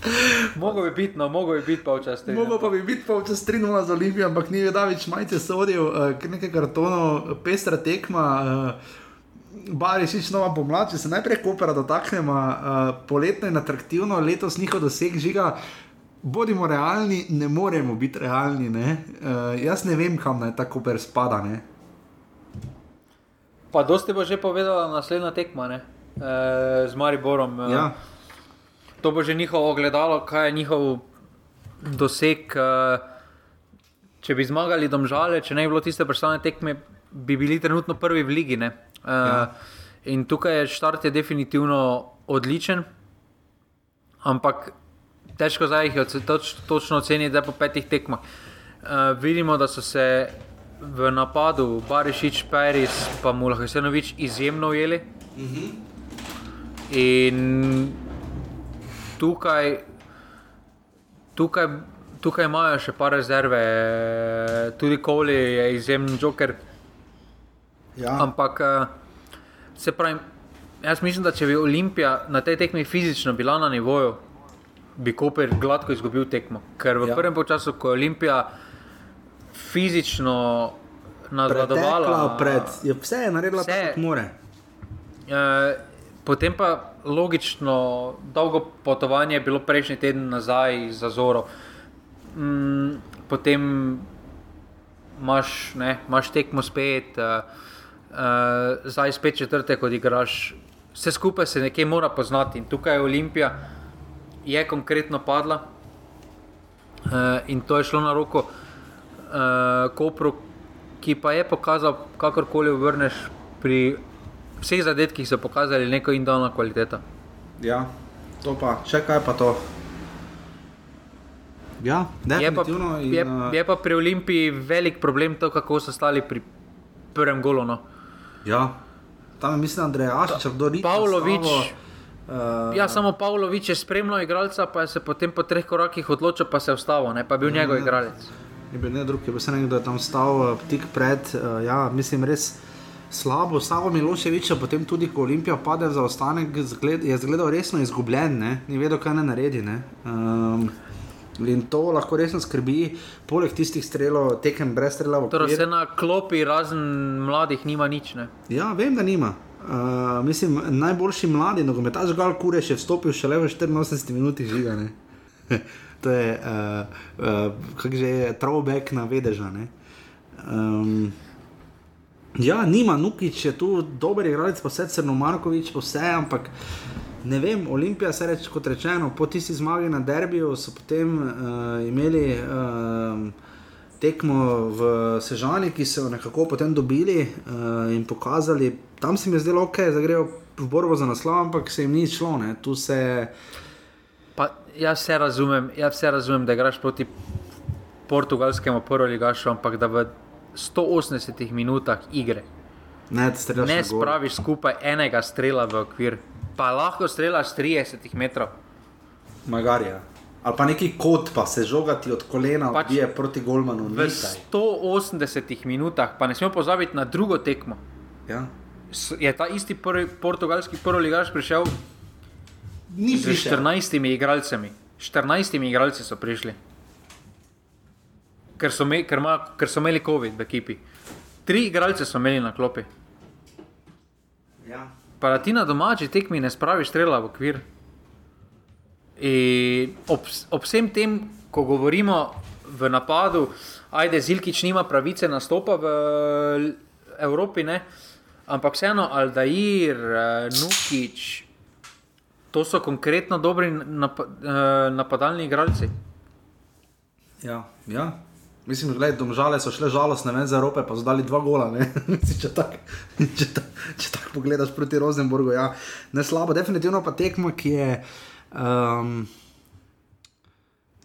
Mogo bi biti, no, mogo bi biti polčas 3-0. Mogo pa bi biti polčas 3-0 za Olimpijo, ampak ni več majte sodil, uh, nekaj kartonov, pestra tekma. Uh, Barišič, nova pomlad, če se najprej kopera dotaknemo, uh, poletno in atraktivno, letos njihov doseg žiga. Bodimo realni, ne moremo biti realni. Ne? Uh, jaz ne vem, kam naj tako per spada. Ne? Pa, dosti bo že povedala naslednja tekma ne? Uh, z Mariborom. Uh, ja. To bo že njihovo ogledalo, kaj je njihov doseg. Uh, če bi zmagali domžale, če ne bi bilo tiste predstavljene tekme, bi bili trenutno prvi v ligi. Uh, ja. In tukaj je štart je definitivno odličen, ampak težko zdaj jih toč, točno oceniti, da po petih tekmah. Uh, vidimo, da so se v napadu Barišič, Paris in Mulhajsenovič izjemno ujeli. Uh mhm. -huh. In tukaj, tukaj, tukaj imajo še par rezerve, tudi Koli je izjemen joker. Ja. Ampak, eh, se pravi, jaz mislim, da če bi Olimpija na tej tekmi fizično bila na nivoju, bi Koper gladko izgubil tekmo. Ker v ja. prvem času, ko je Olimpija fizično nadaljevala, pred, je vse je naredila, vse je more. Eh, potem pa logično, dolgo potovanje je bilo prejšnji teden nazaj za Zoro. Mm, potem imaš, ne, imaš tekmo spet. Uh, uh, zdaj spet četrte, ko igraš vse skupaj se nekje mora poznati. In tukaj je Olimpija je konkretno padla uh, in to je šlo na roko uh, Kopru, ki pa je pokazal, kakorkoli vrneš pri vseh zadetkih, so pokazali neko indolno kvaliteto. Ja, to pa, še kaj pa to. Ja, je, pa, in, je, je pa pri Olimpiji velik problem to, kako so stali pri prvem golu. No. Ja, tam je mislim, da je Ašič, kdo ni. Pavlović. Uh, ja, samo Pavlović je spremljal igralca, pa je se potem po treh korakih odločil, pa se je vstavil, ne? pa je bil Ja, njegov ja. igralec. Je bil ne drug, je bil se nekdo tam stal uh, tik pred, uh, ja, mislim, res slabo. Savo Miloševič, potem tudi, ko Olimpija pade v zaostanek, zgled, je zgledal resno izgubljen, ne? ni vedel, kaj ne naredi. Ne? Um, in to lahko resno skrbi, poleg tistih strelov, tekem brez strela. Torej, se na klopi razen mladih nima nič. Ne? Ja, vem, da nima. Uh, mislim, najboljši mladi nogometaš Gal Kureš je vstopil šele v 84 minuti žiga. ne. to je, uh, uh, kako že je, throwback na vedeža. ne. Um, ja, nima, Nukič je tu dober igralec, pa vse Crno Markovič, pa vse, ampak ne vem, Olimpija se reče, kot rečeno, po tisti zmagi na derbiju so potem uh, imeli. Uh, tekmo v Sežani, ki so jo nekako potem dobili uh, in pokazali. Tam se mi je zdelo, okay, da grejo v borbo za naslov, ampak se jim ni šlo. Ne. Tu se Pa, jaz vse razumem, jaz vse razumem, da igraš proti portugalskemu prvoligašu, ampak da v 180 minutah igre ne ne spraviš skupaj enega strela v okvir. Pa lahko strelaš 30 metrov. Magarja. Ali pa neki kot, pa se žogati od kolena, Pač je proti Golmanu. V nekaj. 180 minutah, pa ne smemo pozabiti na drugo tekmo. Ja. Je ta isti prvi, portugalski prvoligaš prišel Ni z prišel. 14 igralcemi. 14 igralci so prišli. Ker so, me, ker, ma, ker so imeli COVID v ekipi. Tri igralce so imeli na klopi. Ja. Pa ti na domači tekmi ne spraviš strela v okvir. In ob, ob vsem tem, ko govorimo v napadu, ajde, Zilkič nima pravice nastopa v Evropi, ne? ampak vseeno Aldair, eh, Nukič, to so konkretno dobri nap, eh, napadalni igralci. Ja, ja. Mislim, da domžale so šle žalostne ven za Evrope, pa so dali dva gola. če tako tak, pogledaš proti Rosenborgu, ja, ne slabo, definitivno pa tekma, ki je. Um,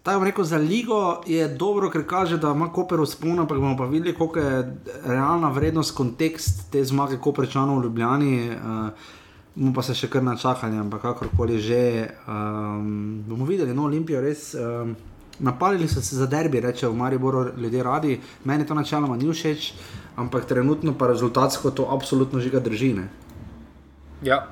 Tako bom rekel, za ligo je dobro, ker kaže, da ima Koper vzpon, ampak bomo pa videli, koliko je realna vrednost, kontekst te zmage Koperčanov v Ljubljani. Uh, bomo pa se še kar načakali, ampak kakorkoli že. Um, bomo videli, no, Olimpijo res. Um, Napalili so se za derbi, reče v Mariboru ljudje radi, meni to načeloma ni všeč, ampak trenutno pa rezultatsko to absolutno žiga drži. Ne? Ja.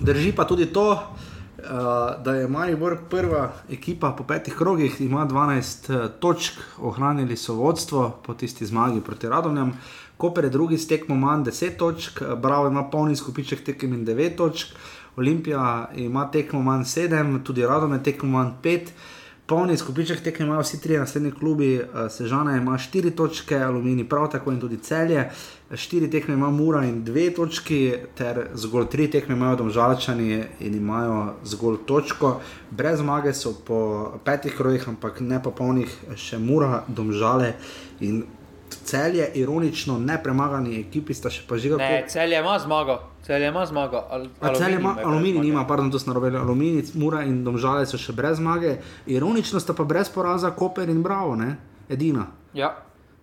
Drži pa tudi to, uh, da je Maribor prva ekipa po petih krogih, ima 12 uh, točk, ohranili so vodstvo po tisti zmagi proti Radomljam. Koper je drugi s tekmo manj 10 točk, eh, Bravo ima polni skupiček tekem in 9 točk, Olimpija ima tekmo manj 7, tudi Radom je tekmo manj 5. Polni skupiček tekem imajo vsi trije naslednji klubi, eh, Sežana ima 4 točke, Alumini prav tako in tudi celje. 4 tekme ima Mura in 2 točki, ter zgolj 3 tekme imajo Domžalčani in imajo zgolj točko. Brez zmage so po petih krojih, ampak ne pa polnih še Mura, Domžale in celje, ironično nepremagani ekipi sta še pa žiga. Ne, celje ima zmago, celje ima zmago. Al, A celje ima, aluminij nima, pardon, to sem narobil. Aluminij, Mura in Domžale so še brez zmage. Ironično sta pa brez poraza Koper in Bravo, ne? edina. Ja.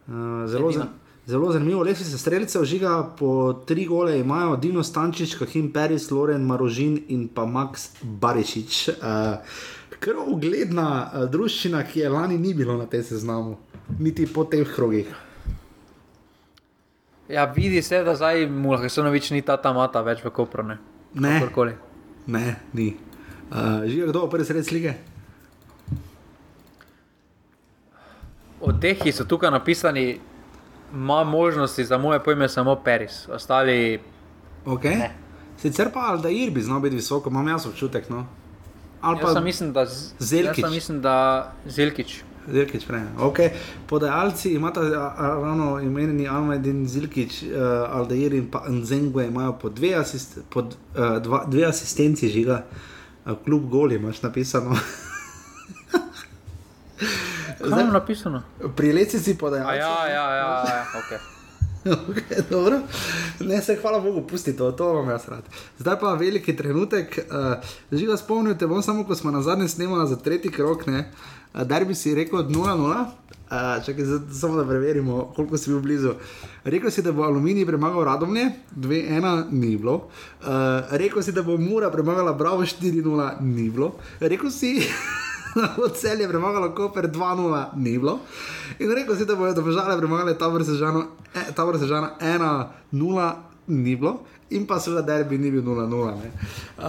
Uh, zelo, Edina. zan- zelo zanimivo, le si se streljce žiga, po tri gole imajo Dino Stančič, Kahim Peris, Loren Marožin in pa Max Barišič. Uh, Kar ugledna uh, družščina, ki je lani ni bilo na tem seznamu, niti po teh krogih. Ja, vidi se, da zdaj mu Lahesanovič ni ta tamata več v Kopru. Ne. Ne, Kakorkoli. ne, ni. Uh, žiga, kdo bo prvi sred slike? Od teh, ki so tukaj napisani, ima možnosti za moje pojme samo Peris. Ostali, Okay. Ne. Sicer pa Aldair bi znal biti visoko, imam jaz občutek. No. Ali jaz pa mislim, da Z- Zelkić. Jaz mislim, da Zelkič. Zilkič prej. Okay. Podajalci imata ravno imenjeni Ahmed in Zilkič, uh, Aldair in pa Nzengwe imajo po dve, asist, po, uh, dva, dve asistenci žiga, uh, kljub goli imaš napisano. Kaj je napisano? Pri lesici podajalci. Ja, ja, ja, ja, ok. Okay, dobro. ne, se hvala Bogu, pusti to, to vam jaz rad. Zdaj pa veliki trenutek. Uh, že ga spomnite, bom samo, ko smo na zadnje snemali za tretji krok, ne, uh, da bi si rekel 0-0. Uh, čakaj, samo da preverimo, koliko si bil blizu. Rekel si, da bo aluminij premagal radomlje, 2-1 ni bilo. Uh, rekel si, da bo mura premagala bravo, 4-0 ni bilo. Rekel si. od cel je premagalo, Koper 2-0, ni bilo. In rekel si, da bojo države premagali ta vrsta žana 1-0, ni bilo. In pa seveda derbi ni bil 0-0. Uh,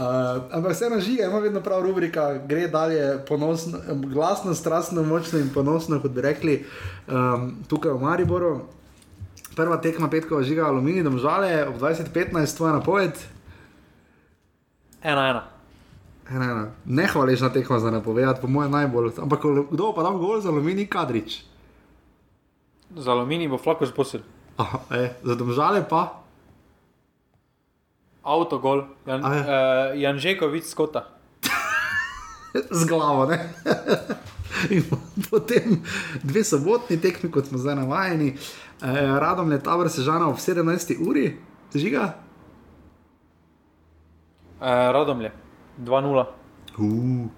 ampak vseeno žiga, ima vedno prav rubrika, gre dalje ponosno, glasno, strastno, močno in ponosno, kot bi rekli um, tukaj v Mariboru. Prva tekma petkova žiga aluminij, da žale ob 20-15, tvoja napoved. 1-1. Ne hvaležna tekma za napovedati, po mojem najbolj. Ampak kdo pa da gol za aluminij, kadrič? Za aluminij bo flako sposil. E, za domžale pa? Avto gol, Jan, uh, Janžekovic skota. Z glavo, ne? In potem dve sobotni tekmi, kot smo zdaj navajeni, eh, radom je ta vrsta žana ob 17. uri, žiga? Eh, radom je. 2-0. Uh.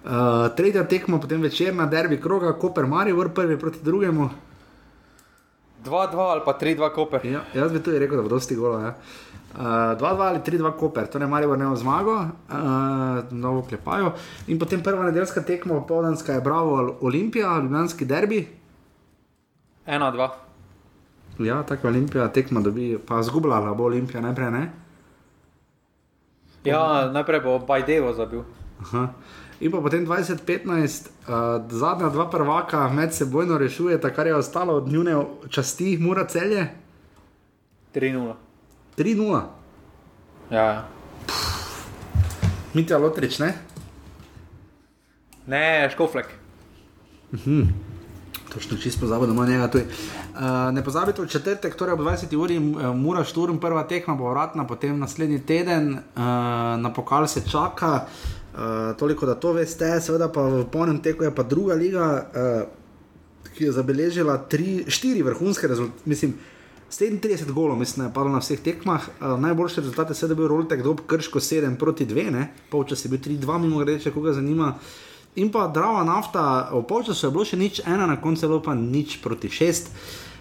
Uh, tretja tekma, potem večerna derbi kroga, Koper Marijo, prvi proti drugemu. 2-2 ali pa 3-2 Koper. Ja, jaz bi tudi rekel, da bo dosti gola. Ja. 2-2 uh, ali 3-2 Koper, torej Marijo ne zmago, uh, novo klepajo. In potem prva nedeljska tekma, popoldanska je Bravo Olimpija, Ljubljanski derbi. 1-2. Ja, tako Olimpija tekma dobi, pa zgubljala bo Olimpija najprej, ne? Ja, najprej bo Bajdevo zabil. Aha. In pa potem 2015, uh, zadnja dva prvaka med sebojno rešujeta, kar je ostalo od njune časti, mora celje. 3-0. 3-0. Ja. Mitja Lotrič, ne? Ne, Škoflek. Mhm. Točno čisto pozabil, da ima njega tu. Uh, ne pozabite, v četrtek, torej ob 20. uri, mora šturm, prva tekma bo vratna, potem naslednji teden uh, na pokal se čaka. Uh, toliko, da to veste, seveda pa v polnem teku je pa druga liga, uh, ki je zabeležila tri, štiri vrhunske rezultate. Mislim, 37 golov, mislim, je padlo na vseh tekmah. Uh, najboljše rezultate je bil Roltek, dob krško 7 proti 2, polčas je bil 3-2, mimo grede, če koga zanima. In pa Drava nafta, v polčasu je bilo še nič, ena na koncu je bilo pa nič proti šest.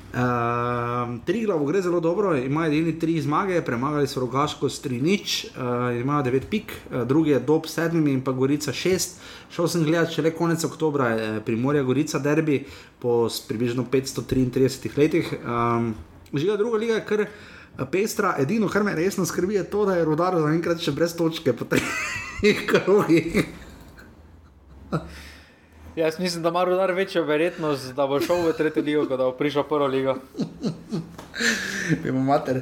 Uh, tri glavo gre zelo dobro, imajo edini tri zmage, premagali so rogaško s tri nič, uh, imajo devet pik, uh, drugi je dob s sedmimi in pa Gorica šest. Šel sem gledati, če le konec oktobra je Primorja Gorica derbi po približno 533 letih. Um, Žiga druga liga je kar pestra, edino kar me resno skrbi je to, da je rodar zaenkrat še brez točke po treh krogih. Jaz mislim, da ima rodar večjo verjetnost, da bo šel v tretjo ligo, kot da bo prišel v prvo ligo. Vemo, mater.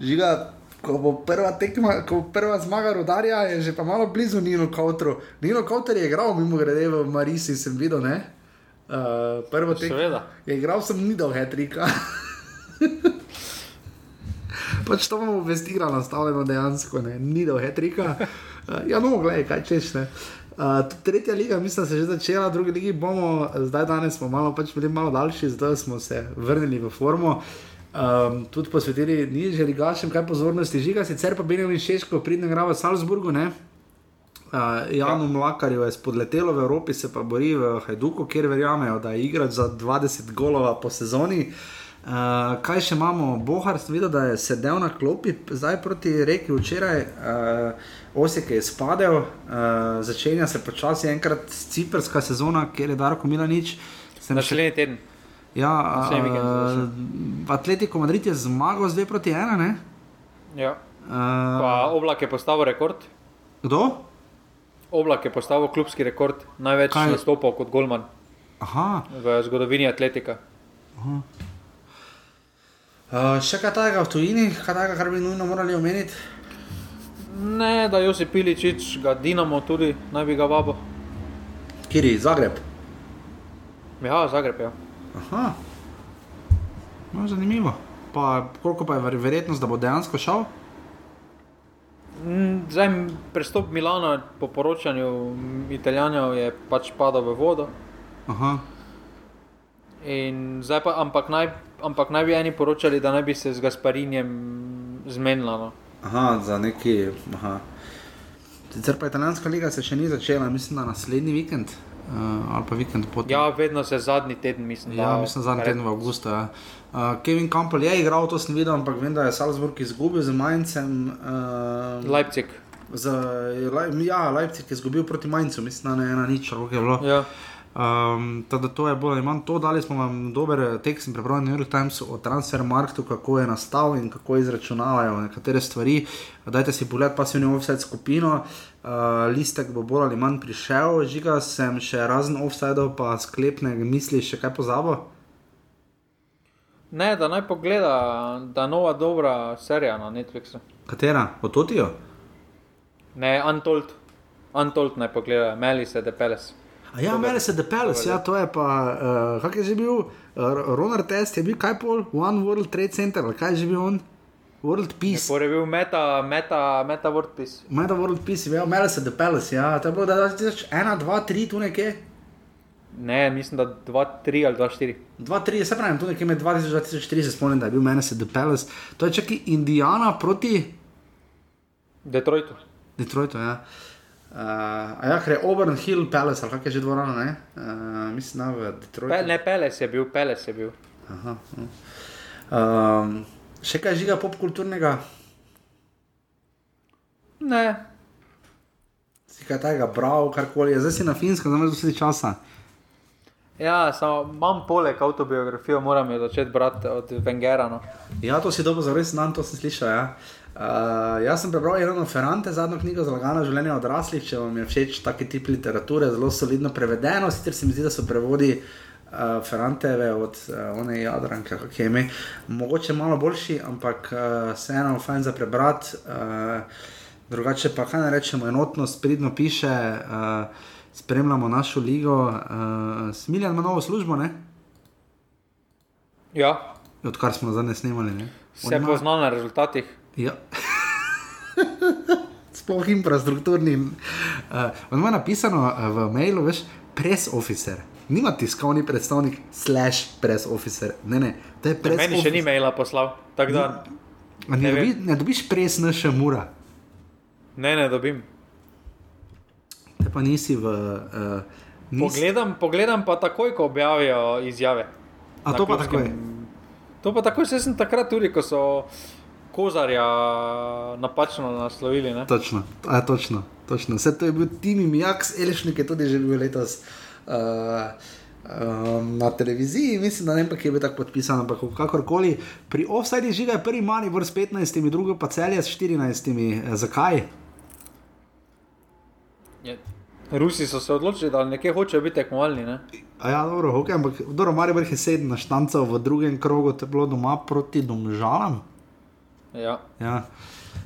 Žiga, ko bo prva tekma, ko bo prva zmaga rodarja, je že pa malo blizu Nino Kautru. Nino Kauter je igral, mimo grede v Marisi, sem videl, ne? Uh, prvo tekmo. Je igral, sem ni dal hetrika. pač to bomo vestirali, nastavljeno dejansko, ne? ni dal hetrika. Uh, ja, no, gledaj, kaj češ, ne? Uh, tretja liga, mislim, se je že začela, drugi ligi bomo, zdaj danes smo malo, pač bili malo daljši, zdaj smo se vrnili v formo. Um, tudi posvetili nižje ligašem, kaj pozornosti žiga, sicer pa Benjamin Šeško pridne grava v Salzburgu, ne? Uh, Janu ja. Mlakarju je spodletelo v Evropi, se pa bori v Hajduku, kjer verjamejo, da je igrati za 20 golova po sezoni. Uh, kaj še imamo? Bohar, videl, da je sedel na klopi, zdaj proti reki včeraj. Uh, Osek je spadel, uh, začenja se počasi enkrat ciprska sezona, kjer je Darko Milanič. Naslednji teden. Ja, uh, Atletico Madrid je zmagal z 2 proti 1. Ne? Ja. Uh, oblak je postavil rekord. Kdo? Oblak je postavil klubski rekord, največ nastopov kot Golman Aha. v zgodovini Atletika. Uh, še kaj takega v tujini, kaj takega, kar bi nujno morali omeniti? Ne, da Josip Piličič, ga Dinamo tudi, naj bi ga vabo. Kiri, Zagreb. Ja, Zagreb, ja. Aha, no, zanimivo. Pa koliko pa je ver- verjetnost, da bo dejansko šel? Mm, Zdaj, prestop Milana po poročanju Italijanov je pač padal v vodo. Aha. In zdaj pa, ampak naj, ampak naj bi eni poročali, da naj bi se z Gasparinjem zmenila. No. Aha, za neki. Aha. Sicer pa italijanska liga se še ni začela, mislim, da naslednji vikend uh, ali pa vikend potem. Ja, vedno se zadnji teden, mislim. Ja, da- mislim, zadnji teden v avgustu. Ja. Uh, Kevin Campbell je igral, to sem videl, ampak vem, da je Salzburg izgubil z Maincem. Uh, Leipzig. Z, ja, Leipzig je izgubil proti Maincu, mislim, da ne ena nič, kako je bilo. Ja. Um, teda to je bolj ali manj to, dali smo vam dober tekst, sem prebral na New York Timesu o Transfermarktu, kako je nastal in kako izračunavajo nekatere stvari. Dajte si pogled pasivni offset skupino, uh, listek bo bolj ali manj prišel, žiga sem še razen offsidov, pa sklepne misli še kaj pozabo. Ne, da naj pogleda, da je nova dobra serija na Netflixu. Katera? Ototijo? Ne, Untold. Untold naj pogleda, Melise de Peles. A ja, meni se The Palace, ja, to je pa, uh, kak je že bil, uh, Ronar Test je bil kaj pol, One World Trade Center, kaj je že bil on? World Peace. Pore je bil meta, meta, meta WordPress. Meta World Peace, ja, meni se The Palace, ja, to je bilo 2001, 2, 3, tu nekje. Ne, mislim, da 2-3 ali 2-4. 2, 3, se pravi, tu nekje med 2000 in 2004 se spomnim, da je bil meni se The Palace. To je čakaj Indiana proti Detroitu. Detroitu, ja. Uh, a ja, ker je Auburn Hill Palace, ali kak je že dvorana, ne? Uh, mislim, da v Detroitu. Pe, ne, Peles je bil, Peles je bil. Aha, no. um, še kaj žiga popkulturnega? Ne, Si kaj tega bral, karkoli, zdaj si na finskem, zdaj imaš vse časa. ja, samo imam poleg autobiografijo, moram jo začeti brati od Vengera. No. Ja, to si dobro zares znam, to sem slišal. Ja. Uh, jaz sem prebral Irano Ferrante, zadnjo knjigo za lagano življenje odraslih, če vam je všeč taki tip literature, zelo solidno prevedeno, sicer se mi zdi, da so prevodi uh, Ferranteve od uh, one Jadranke, kako je ime, mogoče malo boljši, ampak uh, vseeno fajn za prebrati. Uh, drugače pa kaj ne rečemo, enotnost, pridno piše, uh, spremljamo našo ligo. Uh, Smiljan ima novo službo, ne? Ja, odkar smo zadnje snimali. Ne? On se ima- pozna na rezultatih. Ja. Sploh infrastrukturni. Uh, on ima napisano uh, v mailu, veš, press officer. Nima tiskovni predstavnik, slash press officer. Ne, ne, to je press Meni še ni maila poslal, tako da Ne, ne dobi, ne dobiš pres naša mura, ne, ne dobim. te pa nisi v. Uh, nisi, Pogledam, pogledam pa takoj, ko objavijo izjave. A to pa klubskem- takoj? To pa takoj, saj sem takrat tudi, ko so Kozarja napačno naslovili. Ne? Točno, a, točno, točno. Vse to je bil Timi Mijaks, Elešnik je tudi že bil letos. Uh, Um, na televiziji, mislim, da ne vem, kje je tako podpisan, ampak kakorkoli. Pri offsajdi žiga je prvi Maribor s 15, drugo pa celje s 14. Eh, Zakaj? Je. Rusi so se odločili, da nekje hočejo biti tekmovalni. Ne? A ja, dobro, okay, ampak dobro, Maribor je sedem naštancev v drugem krogu, to je bilo doma proti domžalam. Ja. Ja.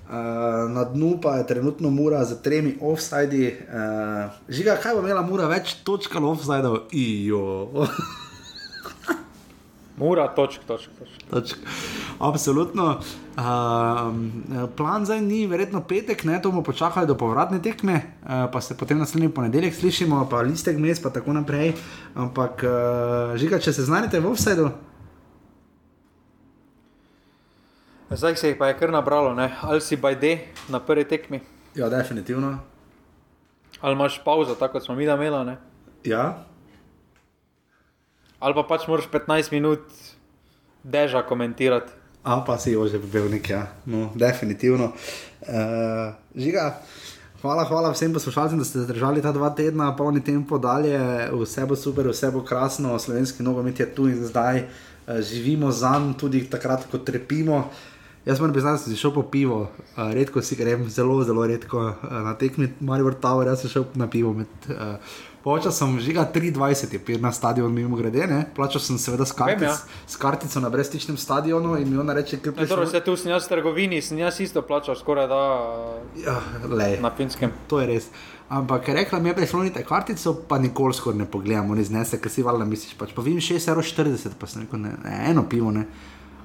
Uh, na dnu pa je trenutno Mura z tremi offsajdi. Uh, žiga, kaj bo imela Mura več točk ali offsajdov? Ijo. Mura, točk, točk, točk. Točk. Absolutno. Uh, plan zdaj ni, verjetno petek, ne, to bomo počakali do povratne tekme, uh, pa se potem naslednji ponedeljek slišimo, pa listek mes, pa tako naprej. Ampak, uh, žiga, če se znajdete v offsajdu, Zdaj se jih pa je kar nabralo, ne? ali si bajde na prvi tekmi, ja, definitivno. ali imaš pauzo, tako kot smo mi da imeli, ne? Ja, ali pa pač moraš 15 minut deža komentirati. A pa si jo že bil nek, ja, no, definitivno. Uh, žiga, hvala, hvala vsem poslušalcem, da ste zdržali ta dva tedna, polni tempo dalje, vse bo super, vse bo krasno, slovenski nogomet je tu in zdaj, uh, živimo za njim, tudi takrat, ko trpimo. Jaz moram priznati, da sem šel po pivo, uh, redko si grem, zelo, zelo redko uh, na tekmi, Marijo Tower, jaz sem šel na pivo. Med, uh, Počas sem žiga 23, je pil na stadion, mimo grede, ne? plačal sem seveda s, kartic, Vem, ja. s kartico na brezstičnem stadionu in mi ona reče, Ne, torej, vse tu sem jaz v trgovini, sem jaz isto plačal skoraj da Ja, lej. na finskem. To je res. Ampak rekla mi je, prislonite kartico, pa nikoli skoraj ne pogledamo, ne znese, ker si valjda misliš, pač pa vim 6,40, pa sem rekel, ne, ne, eno pivo, ne.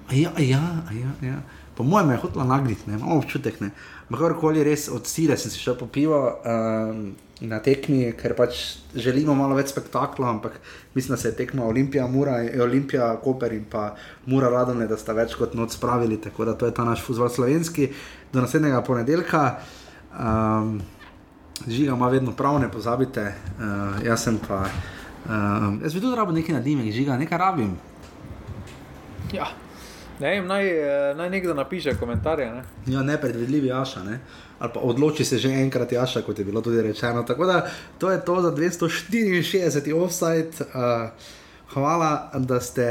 A ja, a ja, a ja, ja. Po mojem je hotela nagniti, ne, imam občutek, ne. Ampak karkoli res od sile sem si šel po pivo um, na tekmi, ker pač želimo malo več spektakla, ampak mislim, da se je tekma Olimpija, Mura, Olimpija, Koper in pa Mura Radone, da sta več kot noč spravili, tako da to je ta naš fuzbol slovenski. Do naslednjega ponedeljka. Um, Žiga ima vedno prav, ne pozabite. Uh, jaz sem pa. Uh, jaz bi tudi rabo nekaj nadimek, žiga, nekaj rabim. Ja. Ne vem, naj, eh, naj nekdo napiše komentarje. Ne? Ja, nepredvidljivi Jaša, ne? ali pa odloči se že enkrat Jaša, kot je bilo tudi rečeno. Tako da to je to za 264 offside. Uh, hvala, da ste,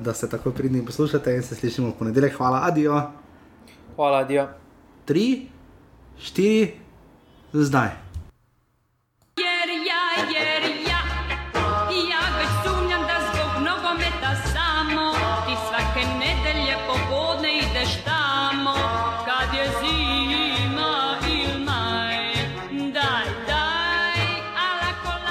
da ste tako pridni poslušate in se slišimo v ponedeljek. Hvala, adijo. Hvala, Dio. Tri, štiri, zdaj.